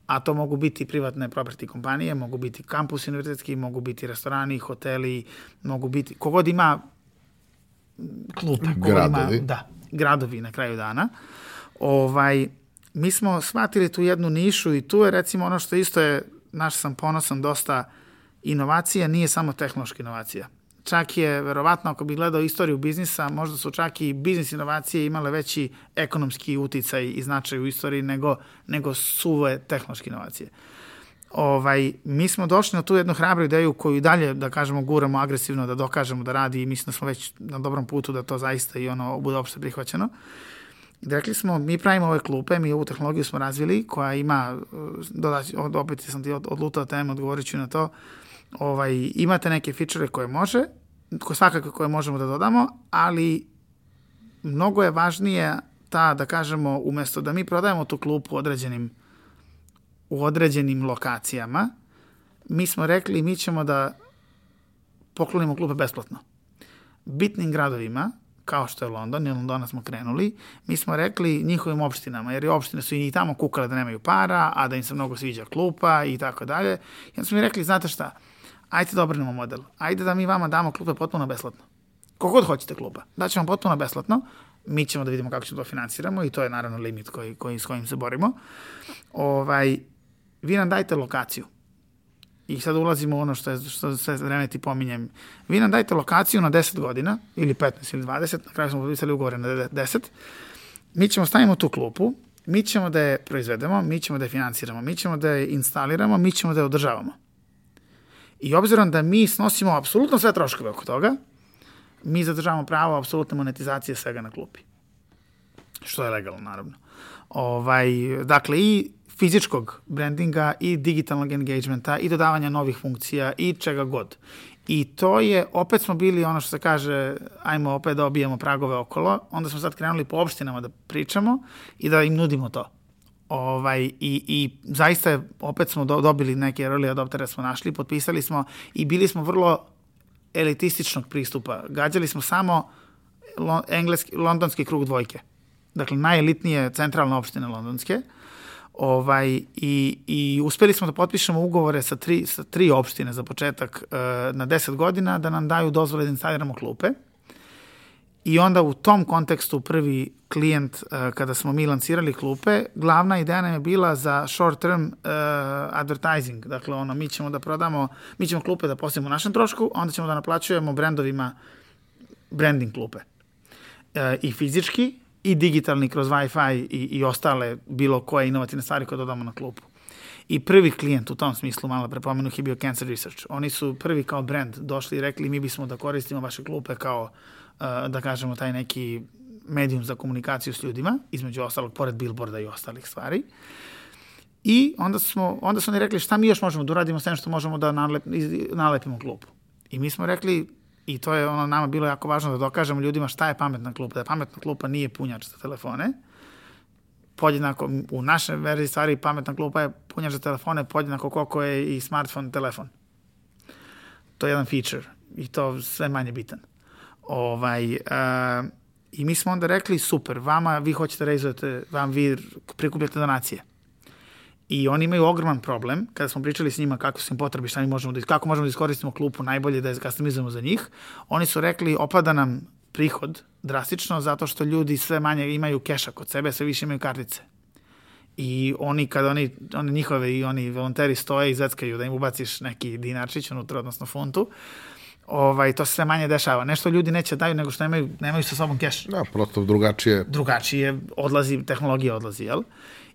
a to mogu biti privatne property kompanije, mogu biti kampusi univerzitetski, mogu biti restorani, hoteli, mogu biti, kogod ima klupe, kogod Gradovi. ima, da, gradovi na kraju dana. Ovaj, mi smo shvatili tu jednu nišu i tu je recimo ono što isto je, naš sam ponosan, dosta inovacija nije samo tehnološka inovacija. Čak je, verovatno, ako bi gledao istoriju biznisa, možda su čak i biznis inovacije imale veći ekonomski uticaj i značaj u istoriji nego, nego suve tehnološke inovacije. Ovaj, mi smo došli na tu jednu hrabru ideju koju dalje, da kažemo, guramo agresivno da dokažemo da radi i mislim da smo već na dobrom putu da to zaista i ono bude opšte prihvaćeno. I rekli smo, mi pravimo ove klupe, mi ovu tehnologiju smo razvili, koja ima, dodać, opet sam ti odlutao temu, odgovorit ću na to, ovaj, imate neke fičere koje može, koje svakako koje možemo da dodamo, ali mnogo je važnije ta, da kažemo, umesto da mi prodajemo tu klupu određenim, u određenim lokacijama, mi smo rekli mi ćemo da poklonimo klupe besplatno. Bitnim gradovima, kao što je London, i Londona smo krenuli, mi smo rekli njihovim opštinama, jer opštine su i tamo kukale da nemaju para, a da im se mnogo sviđa klupa i tako dalje. I onda smo mi rekli, znate šta, ajde da obrnemo model. Ajde da mi vama damo klupe potpuno besplatno. Kogod hoćete kluba, daćemo potpuno besplatno, mi ćemo da vidimo kako ćemo to finansiramo i to je naravno limit koji, koji, s kojim se borimo. Ovaj, vi nam dajte lokaciju. I sad ulazimo u ono što, je, što sve vreme ti pominjem. Vi nam dajte lokaciju na 10 godina, ili 15 ili 20, na kraju smo potpisali ugovore na 10. Mi ćemo stavimo tu klupu, mi ćemo da je proizvedemo, mi ćemo da je finansiramo, mi ćemo da je instaliramo, mi ćemo da je održavamo. I obzirom da mi snosimo apsolutno sve troškove oko toga, mi zadržavamo pravo apsolutne monetizacije svega na klupi. Što je legalno, naravno. Ovaj, dakle, i fizičkog brandinga i digitalnog engagementa i dodavanja novih funkcija i čega god. I to je, opet smo bili ono što se kaže, ajmo opet da obijemo pragove okolo, onda smo sad krenuli po opštinama da pričamo i da im nudimo to. Ovaj, i, I zaista je, opet smo do, dobili neke early adoptere smo našli, potpisali smo i bili smo vrlo elitističnog pristupa. Gađali smo samo lo, engleski, londonski krug dvojke. Dakle, najelitnije centralne opštine londonske. Ovaj, i, I uspeli smo da potpišemo ugovore sa tri, sa tri opštine za početak uh, na 10 godina da nam daju dozvole da instaliramo klupe. I onda u tom kontekstu prvi klijent, uh, kada smo mi lancirali klupe, glavna ideja nam je bila za short term uh, advertising. Dakle, ono, mi ćemo da prodamo, mi ćemo klupe da postavimo u našem trošku, onda ćemo da naplaćujemo brendovima branding klupe. Uh, I fizički, i digitalni kroz Wi-Fi i, i ostale bilo koje inovativne stvari koje dodamo na klupu. I prvi klijent u tom smislu, malo prepomenuh, je bio Cancer Research. Oni su prvi kao brand došli i rekli mi bismo da koristimo vaše klupe kao, da kažemo, taj neki medijum za komunikaciju s ljudima, između ostalog, pored billboarda i ostalih stvari. I onda, smo, onda su oni rekli šta mi još možemo da uradimo s što možemo da nalep, nalepimo klupu. I mi smo rekli, I to je ono nama bilo jako važno da dokažemo ljudima šta je pametna klupa. Da pametna klupa nije punjač za telefone. Podjednako, u našoj verziji stvari pametna klupa je punjač za telefone, podjednako koliko je i smartphone telefon. To je jedan feature i to sve manje bitan. Ovaj, uh, I mi smo onda rekli, super, vama, vi hoćete reizujete, vam vi prikupljate donacije I oni imaju ogroman problem, kada smo pričali s njima kako su im potrebi, šta mi možemo da, kako možemo da iskoristimo klupu najbolje da je customizujemo za njih, oni su rekli opada nam prihod drastično zato što ljudi sve manje imaju keša kod sebe, sve više imaju kartice. I oni, kada oni, oni njihove i oni volonteri stoje i zeckaju da im ubaciš neki dinarčić unutra, odnosno funtu, ovaj, to se sve manje dešava. Nešto ljudi neće daju nego što nemaju, nemaju sa sobom keš. Da, prosto drugačije. Drugačije odlazi, tehnologija odlazi, jel?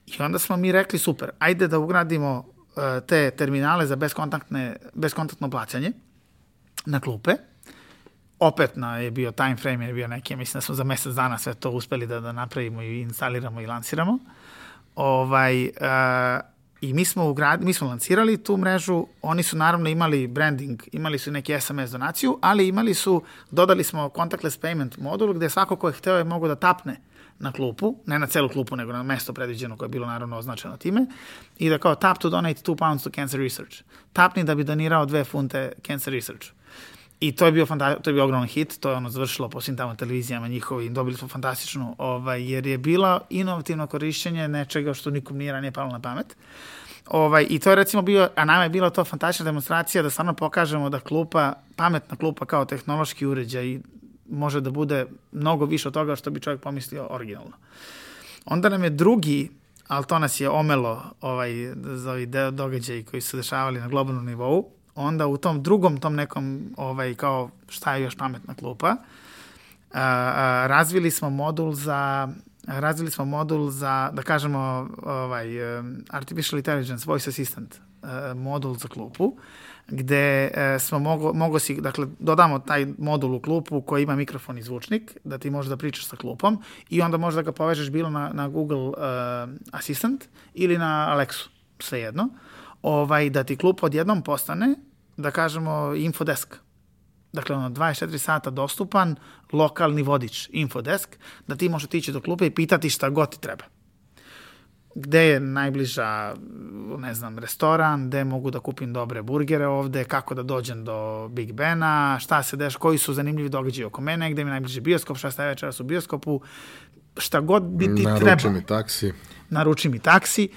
I onda smo mi rekli, super, ajde da ugradimo uh, te terminale za beskontaktne, beskontaktno plaćanje na klupe. Opet na, je bio time frame, je bio neki, mislim da smo za mesec dana sve to uspeli da, da napravimo i instaliramo i lansiramo. Ovaj, uh, I mi smo, ugrad, mi smo lancirali tu mrežu, oni su naravno imali branding, imali su neki SMS donaciju, ali imali su, dodali smo contactless payment modul gde svako ko je hteo je mogo da tapne na klupu, ne na celu klupu, nego na mesto predviđeno koje je bilo naravno označeno time, i da kao tap to donate 2 pounds to cancer research. Tapni da bi donirao dve funte cancer research. I to je bio fanta to je bio ogroman hit, to je ono završilo po svim tamo televizijama njihovim, dobili smo fantastičnu, ovaj, jer je bila inovativno korišćenje nečega što nikom nije ranije palo na pamet. Ovaj, I to je recimo bio, a nama je bila to fantastična demonstracija da stvarno pokažemo da klupa, pametna klupa kao tehnološki uređaj može da bude mnogo više od toga što bi čovjek pomislio originalno. Onda nam je drugi, ali to nas je omelo ovaj, za ovi događaji koji su dešavali na globalnom nivou, onda u tom drugom, tom nekom, ovaj, kao šta je još pametna klupa, a, a, razvili smo modul za razvili smo modul za, da kažemo, ovaj, Artificial Intelligence Voice Assistant modul za klupu, gde smo mogo, mogo si, dakle, dodamo taj modul u klupu koji ima mikrofon i zvučnik, da ti možeš da pričaš sa klupom i onda možeš da ga povežeš bilo na, na Google uh, Assistant ili na Alexu, svejedno, ovaj, da ti klup odjednom postane da kažemo, infodesk. Dakle, ono, 24 sata dostupan, lokalni vodič, infodesk, da ti možeš otići do klupe i pitati šta god ti treba. Gde je najbliža, ne znam, restoran, gde mogu da kupim dobre burgere ovde, kako da dođem do Big Bena, šta se deš, koji su zanimljivi događaji oko mene, gde mi najbliže bioskop, šta staje večeras u bioskopu, šta god bi ti Naruči treba. Naruči mi taksi. Naruči mi taksi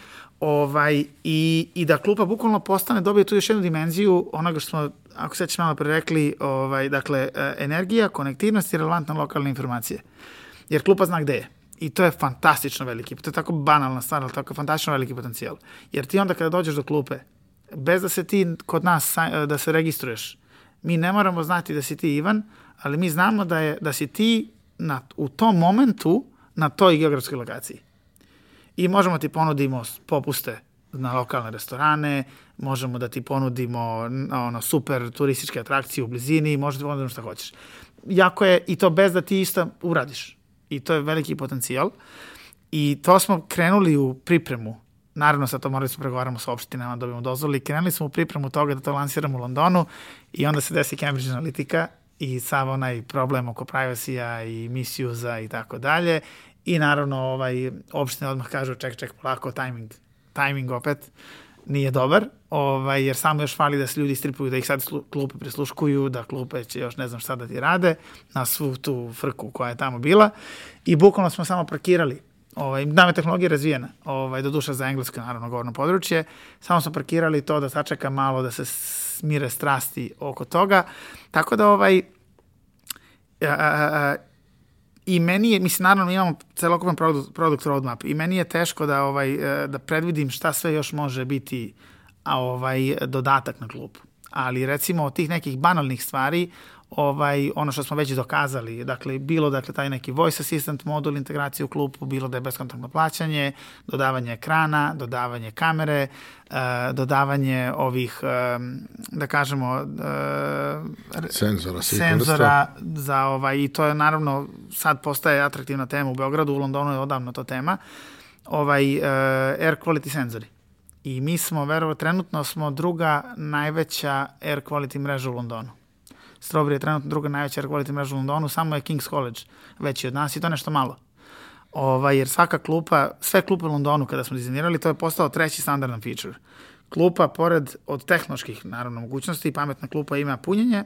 ovaj, i, i da klupa bukvalno postane, dobije tu još jednu dimenziju onoga što smo, ako se malo pre rekli, ovaj, dakle, e, energija, konektivnost i relevantna lokalne informacije. Jer klupa zna gde je. I to je fantastično veliki, to je tako banalna stvar, ali tako fantastično veliki potencijal. Jer ti onda kada dođeš do klupe, bez da se ti kod nas, da se registruješ, mi ne moramo znati da si ti Ivan, ali mi znamo da, je, da si ti na, u tom momentu na toj geografskoj lokaciji i možemo ti ponudimo popuste na lokalne restorane, možemo da ti ponudimo ono, super turističke atrakcije u blizini, možemo da ponudimo šta hoćeš. Jako je, i to bez da ti isto uradiš. I to je veliki potencijal. I to smo krenuli u pripremu. Naravno, sad to morali smo pregovaramo sa opštinama, dobijemo dozvoli. Krenuli smo u pripremu toga da to lansiramo u Londonu i onda se desi Cambridge Analytica i sav onaj problem oko privacy-a i misusa i tako dalje I naravno, ovaj, opština odmah kažu, ček, ček, polako, timing, timing opet nije dobar, ovaj, jer samo još fali da se ljudi stripuju, da ih sad klupe prisluškuju, da klupe će još ne znam šta da ti rade, na svu tu frku koja je tamo bila. I bukvalno smo samo parkirali. Ovaj, nam je tehnologija razvijena, ovaj, do duša za englesko, naravno, govorno područje, samo smo parkirali to da sačeka malo, da se smire strasti oko toga, tako da, ovaj, a, a, a, I meni je, mislim, naravno imamo celokupan product, product roadmap i meni je teško da, ovaj, e, da predvidim šta sve još može biti a, ovaj, dodatak na klubu. Ali recimo od tih nekih banalnih stvari, ovaj, ono što smo već dokazali, dakle, bilo dakle, taj neki voice assistant modul integracije u klubu, bilo da je beskontaktno plaćanje, dodavanje ekrana, dodavanje kamere, uh, dodavanje ovih, um, da kažemo, uh, senzora, senzora za ovaj, i to je naravno sad postaje atraktivna tema u Beogradu, u Londonu je odavno to tema, ovaj, uh, air quality senzori. I mi smo, verovo, trenutno smo druga najveća air quality mreža u Londonu Strawberry je trenutno druga najveća quality mreža u Londonu, samo je King's College veći od nas i to nešto malo. Ovaj, jer svaka klupa, sve klupe u Londonu kada smo dizajnirali, to je postao treći standardan feature. Klupa, pored od tehnoloških, naravno, mogućnosti, pametna klupa ima punjenje,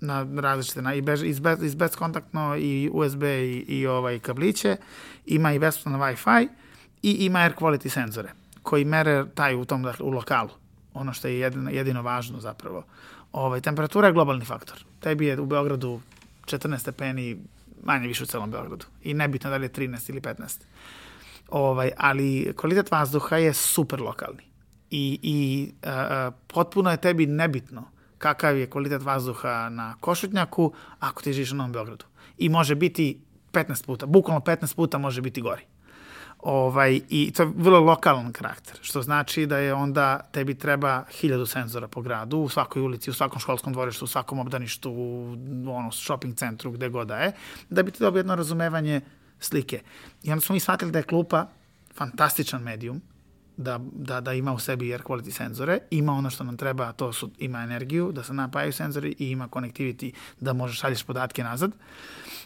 na različite, na, i, bez, i bezkontaktno, i USB, i, i ovaj kabliće, ima i besplatno Wi-Fi, i ima air quality senzore, koji mere taj u tom, dakle, u lokalu. Ono što je jedino, jedino važno zapravo. Ovaj, temperatura je globalni faktor. Tebi je u Beogradu 14 stepeni manje više u celom Beogradu. I nebitno da li je 13 ili 15. Ovaj, ali kvalitet vazduha je super lokalni. I, i a, potpuno je tebi nebitno kakav je kvalitet vazduha na Košutnjaku ako ti živiš u Novom Beogradu. I može biti 15 puta, bukvalno 15 puta može biti gori. Ovaj, I to je vrlo lokalan karakter, što znači da je onda tebi treba hiljadu senzora po gradu, u svakoj ulici, u svakom školskom dvorištu, u svakom obdaništu, u ono, shopping centru, gde god da je, da bi ti dobio jedno razumevanje slike. I onda smo mi shvatili da je klupa fantastičan medijum, da, da, da ima u sebi air quality senzore, ima ono što nam treba, to su, ima energiju, da se napajaju senzori i ima connectivity da možeš šalješ podatke nazad.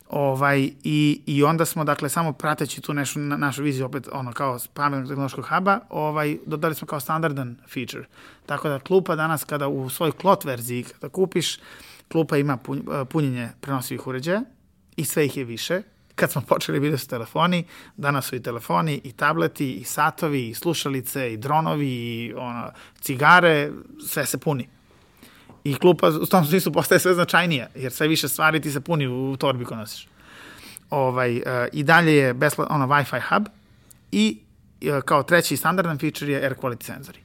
Ovaj, i, I onda smo, dakle, samo prateći tu nešu, na, našu viziju, opet, ono, kao pametnog tehnološkog huba, ovaj, dodali smo kao standardan feature. Tako da klupa danas, kada u svoj klot verziji, kada kupiš, klupa ima punjenje prenosivih uređaja i sve ih je više, kad smo počeli bili su telefoni, danas su i telefoni, i tableti, i satovi, i slušalice, i dronovi, i ono, cigare, sve se puni. I klupa u tom smislu postaje sve značajnija, jer sve više stvari ti se puni u torbi ko nosiš. Ovaj, uh, I dalje je besplat, ono, Wi-Fi hub i uh, kao treći standardan feature je air quality senzori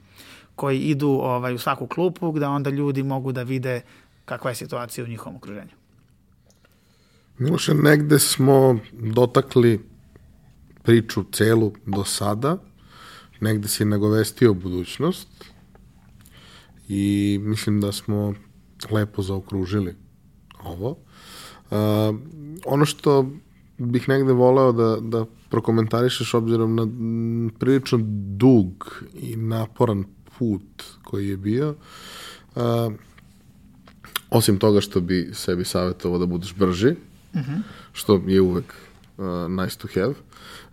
koji idu ovaj, u svaku klupu gde onda ljudi mogu da vide kakva je situacija u njihovom okruženju. Miloše, negde smo dotakli priču celu do sada, negde si nagovestio budućnost i mislim da smo lepo zaokružili ovo. Uh, ono što bih negde voleo da, da prokomentarišeš obzirom na prilično dug i naporan put koji je bio, uh, osim toga što bi sebi savjetovao da budeš brži, mm -hmm. što je uvek uh, nice to have.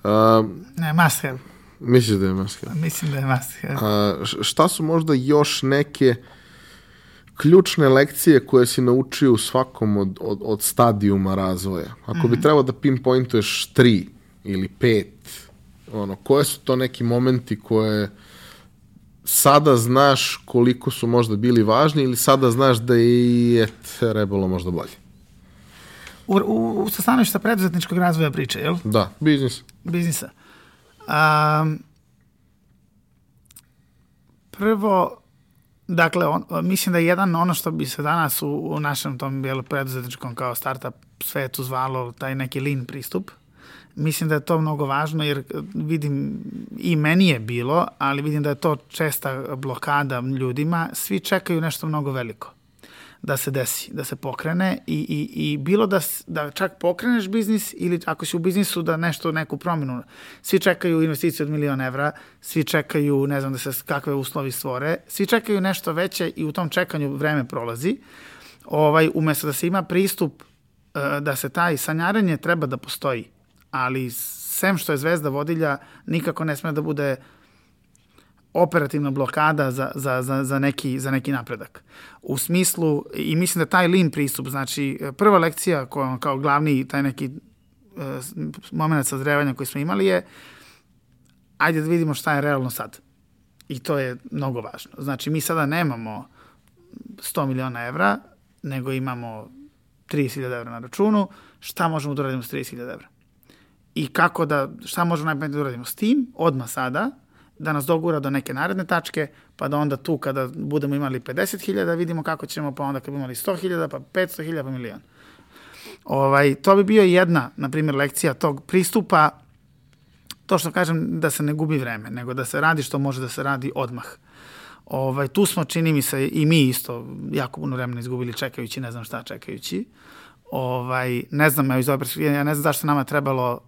Uh, ne, must have. Misliš da je must have? Mislim da je must have. Uh, šta su možda još neke ključne lekcije koje si naučio u svakom od, od, od stadijuma razvoja? Ako mm -hmm. bi mhm. trebao da pinpointuješ tri ili pet, ono, koje su to neki momenti koje sada znaš koliko su možda bili važni ili sada znaš da je trebalo možda bolje? U, u, u sa preduzetničkog razvoja priče, jel? Da, biznis. Biznisa. Um, prvo, dakle, on, mislim da je jedan ono što bi se danas u, u našem tom jel, preduzetničkom kao startup svetu zvalo taj neki lean pristup. Mislim da je to mnogo važno jer vidim i meni je bilo, ali vidim da je to česta blokada ljudima. Svi čekaju nešto mnogo veliko da se desi, da se pokrene i, i, i bilo da, da čak pokreneš biznis ili ako si u biznisu da nešto, neku promenu. Svi čekaju investiciju od miliona evra, svi čekaju, ne znam da se kakve uslovi stvore, svi čekaju nešto veće i u tom čekanju vreme prolazi. Ovaj, umesto da se ima pristup e, da se taj sanjaranje treba da postoji, ali sem što je zvezda vodilja, nikako ne sme da bude operativna blokada za, za, za, za, neki, za neki napredak. U smislu, i mislim da taj lean pristup, znači prva lekcija koja kao glavni taj neki uh, moment sazrevanja koji smo imali je ajde da vidimo šta je realno sad. I to je mnogo važno. Znači mi sada nemamo 100 miliona evra, nego imamo 30.000 evra na računu, šta možemo da uradimo s 30.000 evra? I kako da, šta možemo najbolje da uradimo s tim, odma sada, da nas dogura do neke naredne tačke, pa da onda tu kada budemo imali 50.000 vidimo kako ćemo, pa onda kad budemo imali 100.000, pa 500.000, pa milion. Ovaj, to bi bio jedna, na primjer, lekcija tog pristupa, to što kažem, da se ne gubi vreme, nego da se radi što može da se radi odmah. Ovaj, tu smo, čini mi se, i mi isto jako puno vremena izgubili čekajući, ne znam šta čekajući. Ovaj, ne znam, ja, iz ja ne znam zašto nama trebalo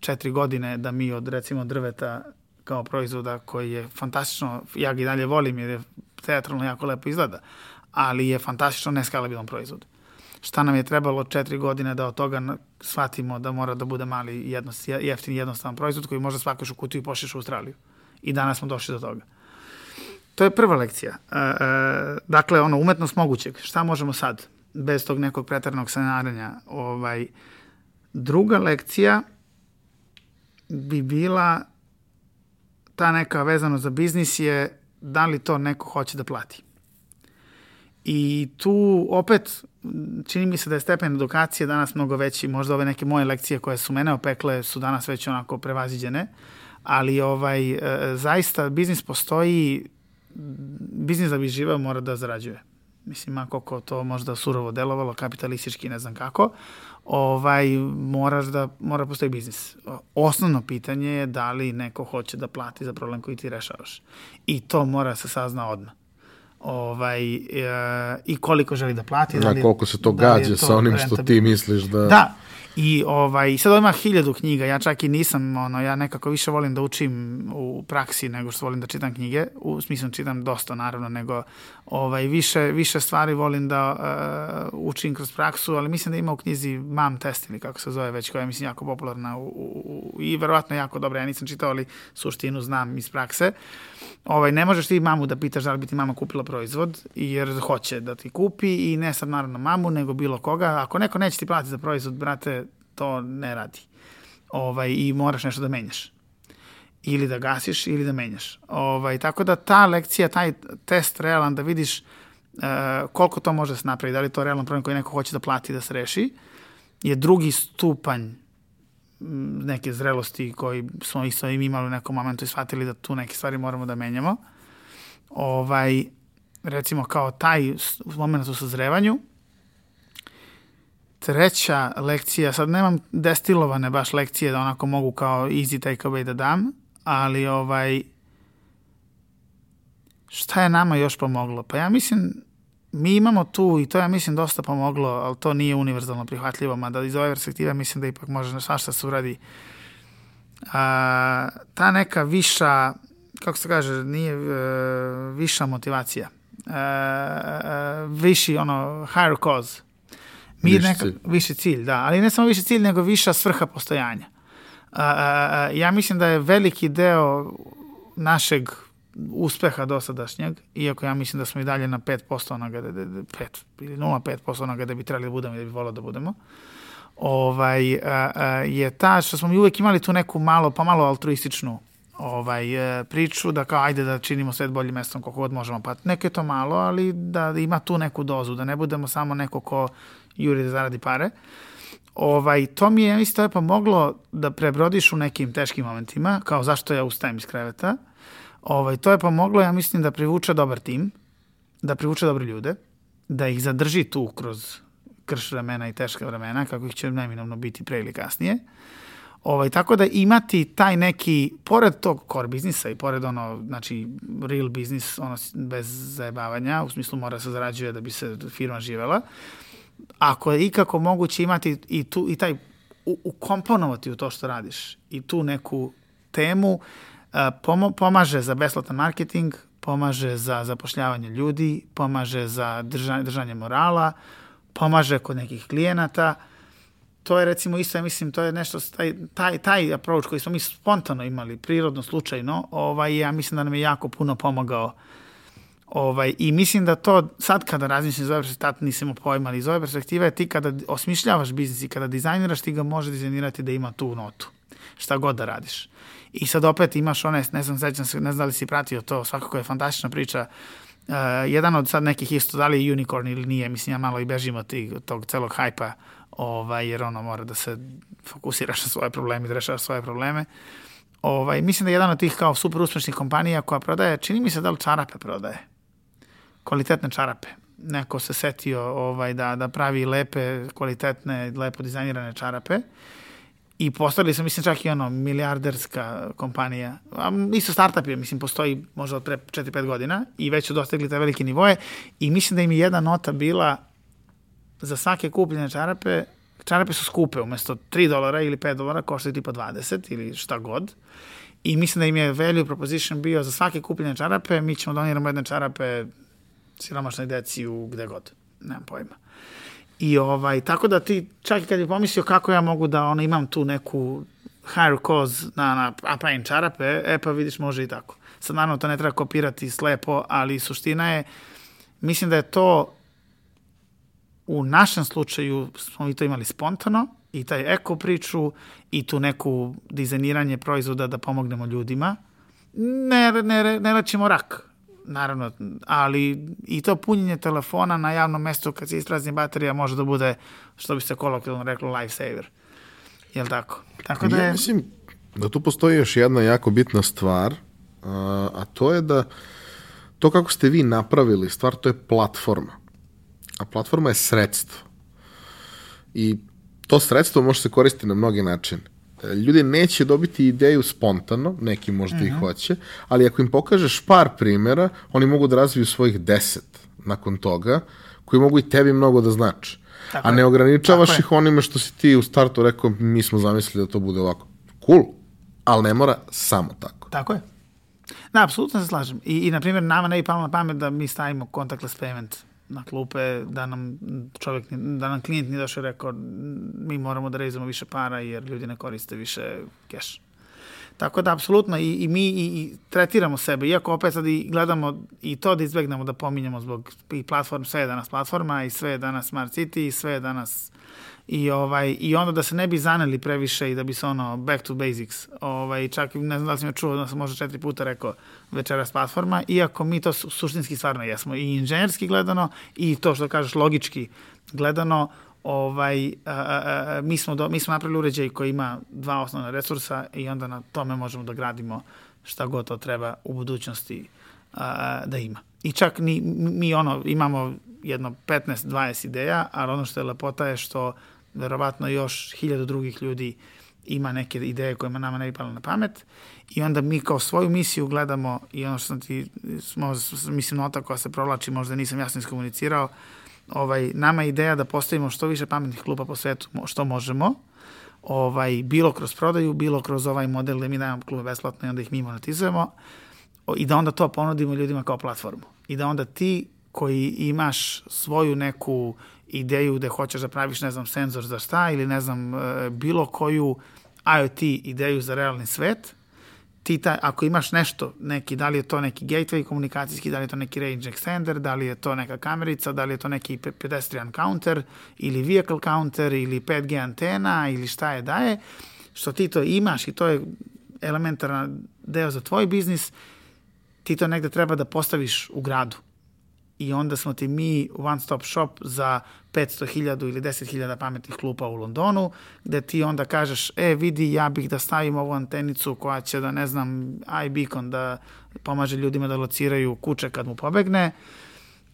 četiri godine da mi od, recimo, drveta kao proizvoda koji je fantastično, ja ga i dalje volim jer je teatralno jako lepo izgleda, ali je fantastično neskalabilan proizvod. Šta nam je trebalo četiri godine da od toga shvatimo da mora da bude mali, jednost, jeftini, jednostavan proizvod koji može svakaš u kutiju i pošliš u Australiju. I danas smo došli do toga. To je prva lekcija. E, e, dakle, ono, umetnost mogućeg. Šta možemo sad? Bez tog nekog pretarnog sanjaranja. Ovaj, druga lekcija bi bila ta neka vezano za biznis je da li to neko hoće da plati. I tu opet čini mi se da je stepen edukacije danas mnogo veći, možda ove neke moje lekcije koje su mene opekle su danas već onako prevaziđene, ali ovaj, e, zaista biznis postoji, biznis da bi živao mora da zarađuje. Mislim, a koliko to možda surovo delovalo, kapitalistički, ne znam kako, ovaj, moraš da, mora postoji biznis. Osnovno pitanje je da li neko hoće da plati za problem koji ti rešavaš. I to mora da se sazna odmah. ovaj, e, i koliko želi da plati. Da li, koliko se to da gađa to sa onim što ti misliš da... Da, I ovaj, sad ima hiljadu knjiga, ja čak i nisam, ono, ja nekako više volim da učim u praksi nego što volim da čitam knjige, u smislu čitam dosta naravno, nego ovaj, više, više stvari volim da uh, učim kroz praksu, ali mislim da ima u knjizi MAM test ili kako se zove već, koja je mislim jako popularna u, u, u, i verovatno jako dobra, ja nisam čitao, ali suštinu znam iz prakse. Ovaj, ne možeš ti mamu da pitaš da li bi ti mama kupila proizvod, jer hoće da ti kupi i ne sad naravno mamu, nego bilo koga. Ako neko neće ti platiti za proizvod, brate, to ne radi. Ovaj, I moraš nešto da menjaš. Ili da gasiš ili da menjaš. Ovaj, tako da ta lekcija, taj test realan da vidiš uh, koliko to može da se napravi, da li je to realan problem koji neko hoće da plati da se reši, je drugi stupanj neke zrelosti koji smo isto im imali u nekom momentu i shvatili da tu neke stvari moramo da menjamo. Ovaj, recimo kao taj moment u sazrevanju, treća lekcija, sad nemam destilovane baš lekcije da onako mogu kao easy takeaway da dam, ali ovaj šta je nama još pomoglo? Pa ja mislim, mi imamo tu i to ja mislim dosta pomoglo, ali to nije univerzalno prihvatljivo, mada iz ove perspektive mislim da ipak može svašta se uradi. A, ta neka viša, kako se kaže, nije uh, viša motivacija. Uh, uh, viši, ono, higher cause Mi viši neka, cilj. Viši cilj, da. Ali ne samo viši cilj, nego viša svrha postojanja. A, ja mislim da je veliki deo našeg uspeha dosadašnjeg, iako ja mislim da smo i dalje na 5% onoga, da, da, 5 ili 0,5% onoga da bi trebali da budemo i da bi volao da budemo, ovaj, a, a, je ta što smo mi uvek imali tu neku malo, pa malo altruističnu ovaj, e, priču da kao ajde da činimo svet boljim mestom koliko god možemo. Pa neke to malo, ali da ima tu neku dozu, da ne budemo samo neko ko juri da zaradi pare. Ovaj, to mi je isto je pomoglo da prebrodiš u nekim teškim momentima, kao zašto ja ustajem iz kreveta. Ovaj, to je pomoglo, ja mislim, da privuče dobar tim, da privuče dobre ljude, da ih zadrži tu kroz krš vremena i teška vremena, kako ih će neminovno biti pre ili kasnije. Ovaj, tako da imati taj neki, pored tog core biznisa i pored ono, znači, real biznis, ono, bez zajebavanja, u smislu mora se zarađuje da bi se firma živela, ako je ikako moguće imati i, tu, i taj, ukomponovati u to što radiš i tu neku temu, pomo, pomaže za besplatan marketing, pomaže za zapošljavanje ljudi, pomaže za držanje, držanje morala, pomaže kod nekih klijenata, to je recimo isto, ja mislim, to je nešto, taj, taj, taj approach koji smo mi spontano imali, prirodno, slučajno, ovaj, ja mislim da nam je jako puno pomogao Ovaj, I mislim da to, sad kada razmišljam iz ove perspektive, nisam pojma, ali iz ove perspektive ti kada osmišljavaš biznis i kada dizajniraš, ti ga može dizajnirati da ima tu notu. Šta god da radiš. I sad opet imaš one, ne znam, sećam se, ne znam da li si pratio to, svakako je fantastična priča. Uh, jedan od sad nekih isto, da li je unicorn ili nije, mislim ja malo i bežim od tih, tog celog hajpa, ovaj, jer ono mora da se fokusiraš na svoje probleme, da rešavaš svoje probleme. Ovaj, mislim da je jedan od tih kao super uspešnih kompanija koja prodaje, čini mi se da li čarape prodaje kvalitetne čarape. Neko se setio ovaj, da, da pravi lepe, kvalitetne, lepo dizajnirane čarape i postali sam, mislim, čak i ono, milijarderska kompanija. A, isto startup je, mislim, postoji možda od pre 4-5 godina i već su dostigli te velike nivoje i mislim da im je jedna nota bila za svake kupljene čarape, čarape su skupe, umesto 3 dolara ili 5 dolara koštaju tipa 20 ili šta god. I mislim da im je value proposition bio za svake kupljene čarape, mi ćemo doniramo jedne čarape siromašnoj deci u gde god. Nemam pojma. I ovaj, tako da ti, čak i kad je pomislio kako ja mogu da ono, imam tu neku higher cause na, na a pravim čarape, e pa vidiš može i tako. Sad naravno to ne treba kopirati slepo, ali suština je, mislim da je to u našem slučaju smo mi to imali spontano i taj eko priču i tu neku dizajniranje proizvoda da pomognemo ljudima. Ne, ne, ne lečimo rak, naravno, ali i to punjenje telefona na javnom mestu kad se isprazni baterija može da bude, što bi se kolokvijalno reklo, lifesaver. Jel tako? Tako da je... Ja mislim da tu postoji još jedna jako bitna stvar, a to je da to kako ste vi napravili stvar, to je platforma. A platforma je sredstvo. I to sredstvo može se koristiti na mnogi načine. Ljudi neće dobiti ideju spontano, neki možda mm -hmm. i mhm. hoće, ali ako im pokažeš par primera, oni mogu da razviju svojih deset nakon toga, koji mogu i tebi mnogo da znači. Tako a ne ograničavaš Tako ih onime što si ti u startu rekao, mi smo zamislili da to bude ovako. Cool, ali ne mora samo tako. Tako je. Da, apsolutno se slažem. I, i na primjer, nama ne bi palo na pamet da mi stavimo contactless payment na klupe, da nam čovjek, da nam klijent nije došao i rekao mi moramo da rezamo više para jer ljudi ne koriste više keš. Tako da, apsolutno, i, i mi i, i tretiramo sebe, iako opet sad i gledamo i to da izbegnemo da pominjamo zbog i platform, sve je danas platforma i sve je danas Smart City i sve je danas i ovaj i onda da se ne bi zaneli previše i da bi se ono back to basics ovaj čak ne znam da li sam čuo da sam možda četiri puta rekao večeras platforma iako mi to suštinski stvarno jesmo i inženjerski gledano i to što kažeš logički gledano ovaj, a, a, a, mi, smo do, mi smo napravili uređaj koji ima dva osnovna resursa i onda na tome možemo da gradimo šta god to treba u budućnosti a, da ima. I čak ni, mi ono, imamo jedno 15-20 ideja, ali ono što je lepota je što verovatno još hiljadu drugih ljudi ima neke ideje kojima nama ne bi palo na pamet i onda mi kao svoju misiju gledamo i ono što sam ti, smo, mislim, nota koja se provlači, možda nisam jasno iskomunicirao, ovaj, nama je ideja da postavimo što više pametnih kluba po svetu, što možemo, ovaj, bilo kroz prodaju, bilo kroz ovaj model da mi dajemo klube besplatno i onda ih mi monetizujemo i da onda to ponudimo ljudima kao platformu. I da onda ti koji imaš svoju neku ideju da hoćeš da praviš, ne znam, senzor za šta ili ne znam, e, bilo koju IoT ideju za realni svet, ti taj, ako imaš nešto, neki, da li je to neki gateway komunikacijski, da li je to neki range extender, da li je to neka kamerica, da li je to neki pedestrian counter ili vehicle counter ili 5G antena ili šta je da je, što ti to imaš i to je elementaran deo za tvoj biznis, ti to negde treba da postaviš u gradu i onda smo ti mi one stop shop za 500.000 ili 10.000 pametnih klupa u Londonu, gde ti onda kažeš, e vidi, ja bih da stavim ovu antenicu koja će da, ne znam, iBeacon da pomaže ljudima da lociraju kuće kad mu pobegne,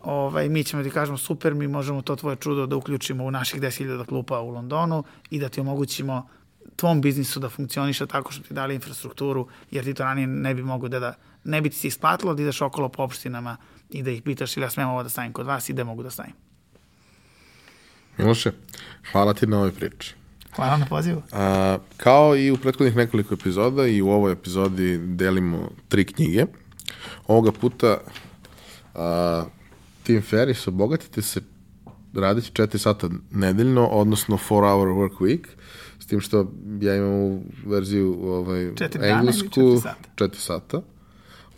ovaj, mi ćemo ti kažemo, super, mi možemo to tvoje čudo da uključimo u naših 10.000 klupa u Londonu i da ti omogućimo tvom biznisu da funkcioniše tako što ti dali infrastrukturu, jer ti to ranije ne bi mogo da, da ne bi ti se isplatilo da ideš okolo po opštinama i da ih pitaš ili ja smem ovo da stavim kod vas i da mogu da stavim. Miloše, hvala ti na ovoj priči. Hvala na pozivu. A, kao i u prethodnih nekoliko epizoda i u ovoj epizodi delimo tri knjige. Ovoga puta a, Tim Ferriss obogatite se raditi 4 sata nedeljno, odnosno 4 hour work week, s tim što ja imam verziju ovaj, englesku 4 sata. 4 sata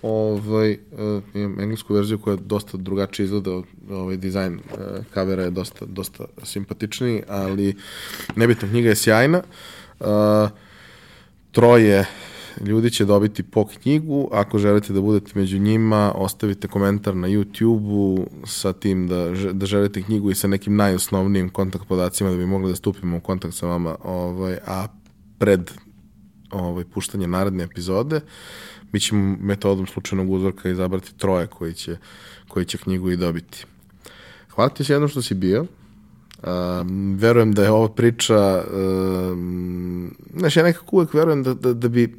ovaj, uh, imam englesku verziju koja dosta drugačije izgleda, ovaj dizajn uh, kavera je dosta, dosta simpatičniji, ali nebitno, knjiga je sjajna. Uh, troje ljudi će dobiti po knjigu, ako želite da budete među njima, ostavite komentar na YouTube-u sa tim da, da želite knjigu i sa nekim najosnovnijim kontakt podacima da bi mogli da stupimo u kontakt sa vama, ovaj, a pred ovaj, puštanje naredne epizode. Uh, mi ćemo metodom slučajnog uzorka izabrati troje koji će, koji će knjigu i dobiti. Hvala ti se jedno što si bio. Um, verujem da je ova priča um, znaš, ja nekako uvek verujem da, da, da bi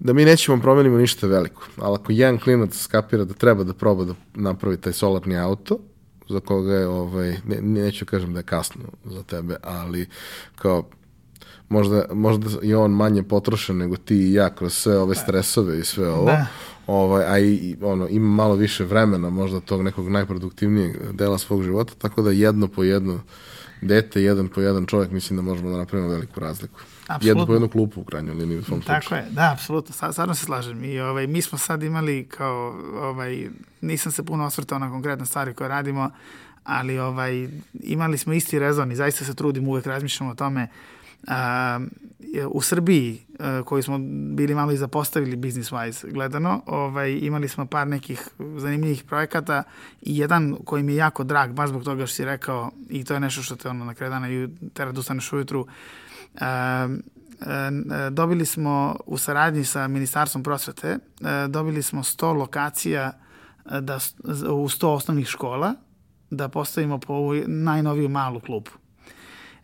da mi nećemo promenimo ništa veliko, ali ako jedan klinac skapira da treba da proba da napravi taj solarni auto, za koga je, ovaj, ne, neću kažem da je kasno za tebe, ali kao možda, možda je on manje potrošen nego ti i ja kroz sve ove stresove i sve ovo. Da. Ovaj, a i, ono, ima malo više vremena možda tog nekog najproduktivnijeg dela svog života, tako da jedno po jedno dete, jedan po jedan čovjek, mislim da možemo da napravimo veliku razliku. Apsolutno. Jednu po jednu klupu u krajnjoj liniji u svom Tako slučaju. je, da, apsolutno, sad, stvarno se slažem. I ovaj, mi smo sad imali kao, ovaj, nisam se puno osvrtao na konkretne stvari koje radimo, ali ovaj, imali smo isti rezon i zaista se trudim, uvek razmišljam o tome u Srbiji koji smo bili malo i zapostavili business wise gledano, ovaj, imali smo par nekih zanimljivih projekata i jedan koji mi je jako drag, baš zbog toga što si rekao i to je nešto što te ono na kraju dana i tera da ustaneš ujutru a, dobili smo u saradnji sa Ministarstvom prosvete, dobili smo 100 lokacija da, u 100 osnovnih škola da postavimo po ovu najnoviju malu klubu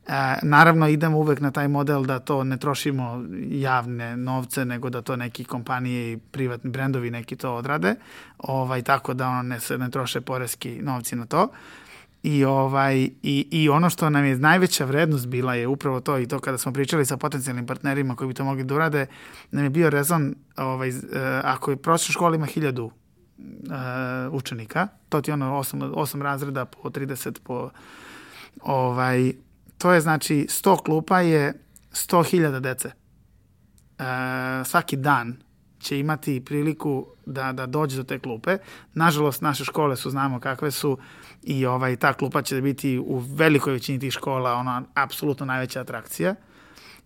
E, naravno, idemo uvek na taj model da to ne trošimo javne novce, nego da to neki kompanije i privatni brendovi neki to odrade, ovaj, tako da ono ne, ne troše poreski novci na to. I, ovaj, i, I ono što nam je najveća vrednost bila je upravo to i to kada smo pričali sa potencijalnim partnerima koji bi to mogli da urade, nam je bio rezon, ovaj, uh, ako je prosječna škola ima hiljadu uh, učenika, to ti ono 8, 8 razreda po 30 po ovaj, to je znači 100 klupa je 100.000 dece. Uh, svaki dan će imati priliku da, da dođe do te klupe. Nažalost, naše škole su, znamo kakve su, i ovaj, ta klupa će biti u velikoj većini tih škola ona apsolutno najveća atrakcija,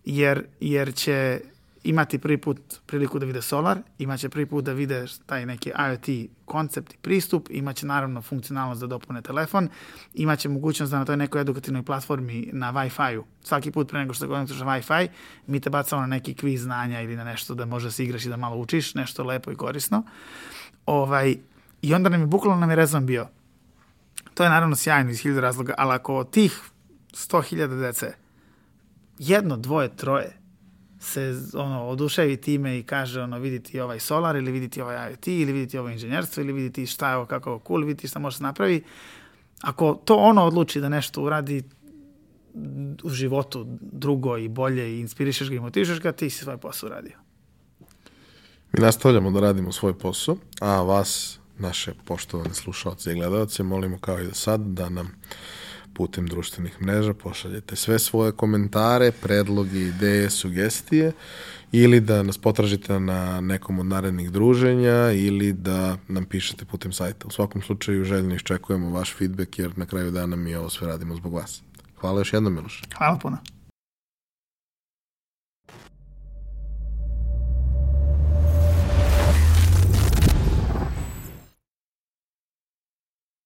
jer, jer će imati prvi put priliku da vide solar, imaće prvi put da vide taj neki IoT koncept i pristup, imaće naravno funkcionalnost da dopune telefon, imaće mogućnost da na toj nekoj edukativnoj platformi na Wi-Fi-u, svaki put pre nego što konectuješ na Wi-Fi, mi te bacamo na neki kviz znanja ili na nešto da može da se igraš i da malo učiš, nešto lepo i korisno. Ovaj, I onda nam je, bukvalno nam je rezon bio, to je naravno sjajno iz hiljada razloga, ali ako tih 100.000 dece jedno, dvoje, troje se ono oduševi time i kaže ono viditi ovaj solar ili viditi ovaj IoT ili viditi ovo inženjerstvo ili viditi šta je ovo kako cool, viditi šta može se napravi. Ako to ono odluči da nešto uradi u životu drugo i bolje i inspirišeš ga i motivišeš ga, ti si svoj posao uradio. Mi nastavljamo da radimo svoj posao, a vas, naše poštovane slušalce i gledalce, molimo kao i do sad da nam putem društvenih mreža pošaljete sve svoje komentare, predloge, ideje, sugestije ili da nas potražite na nekom od narednih druženja ili da nam pišete putem sajta. U svakom slučaju željno iščekujemo vaš feedback jer na kraju dana mi ovo sve radimo zbog vas. Hvala još jednom, Miloš. Hvala puno.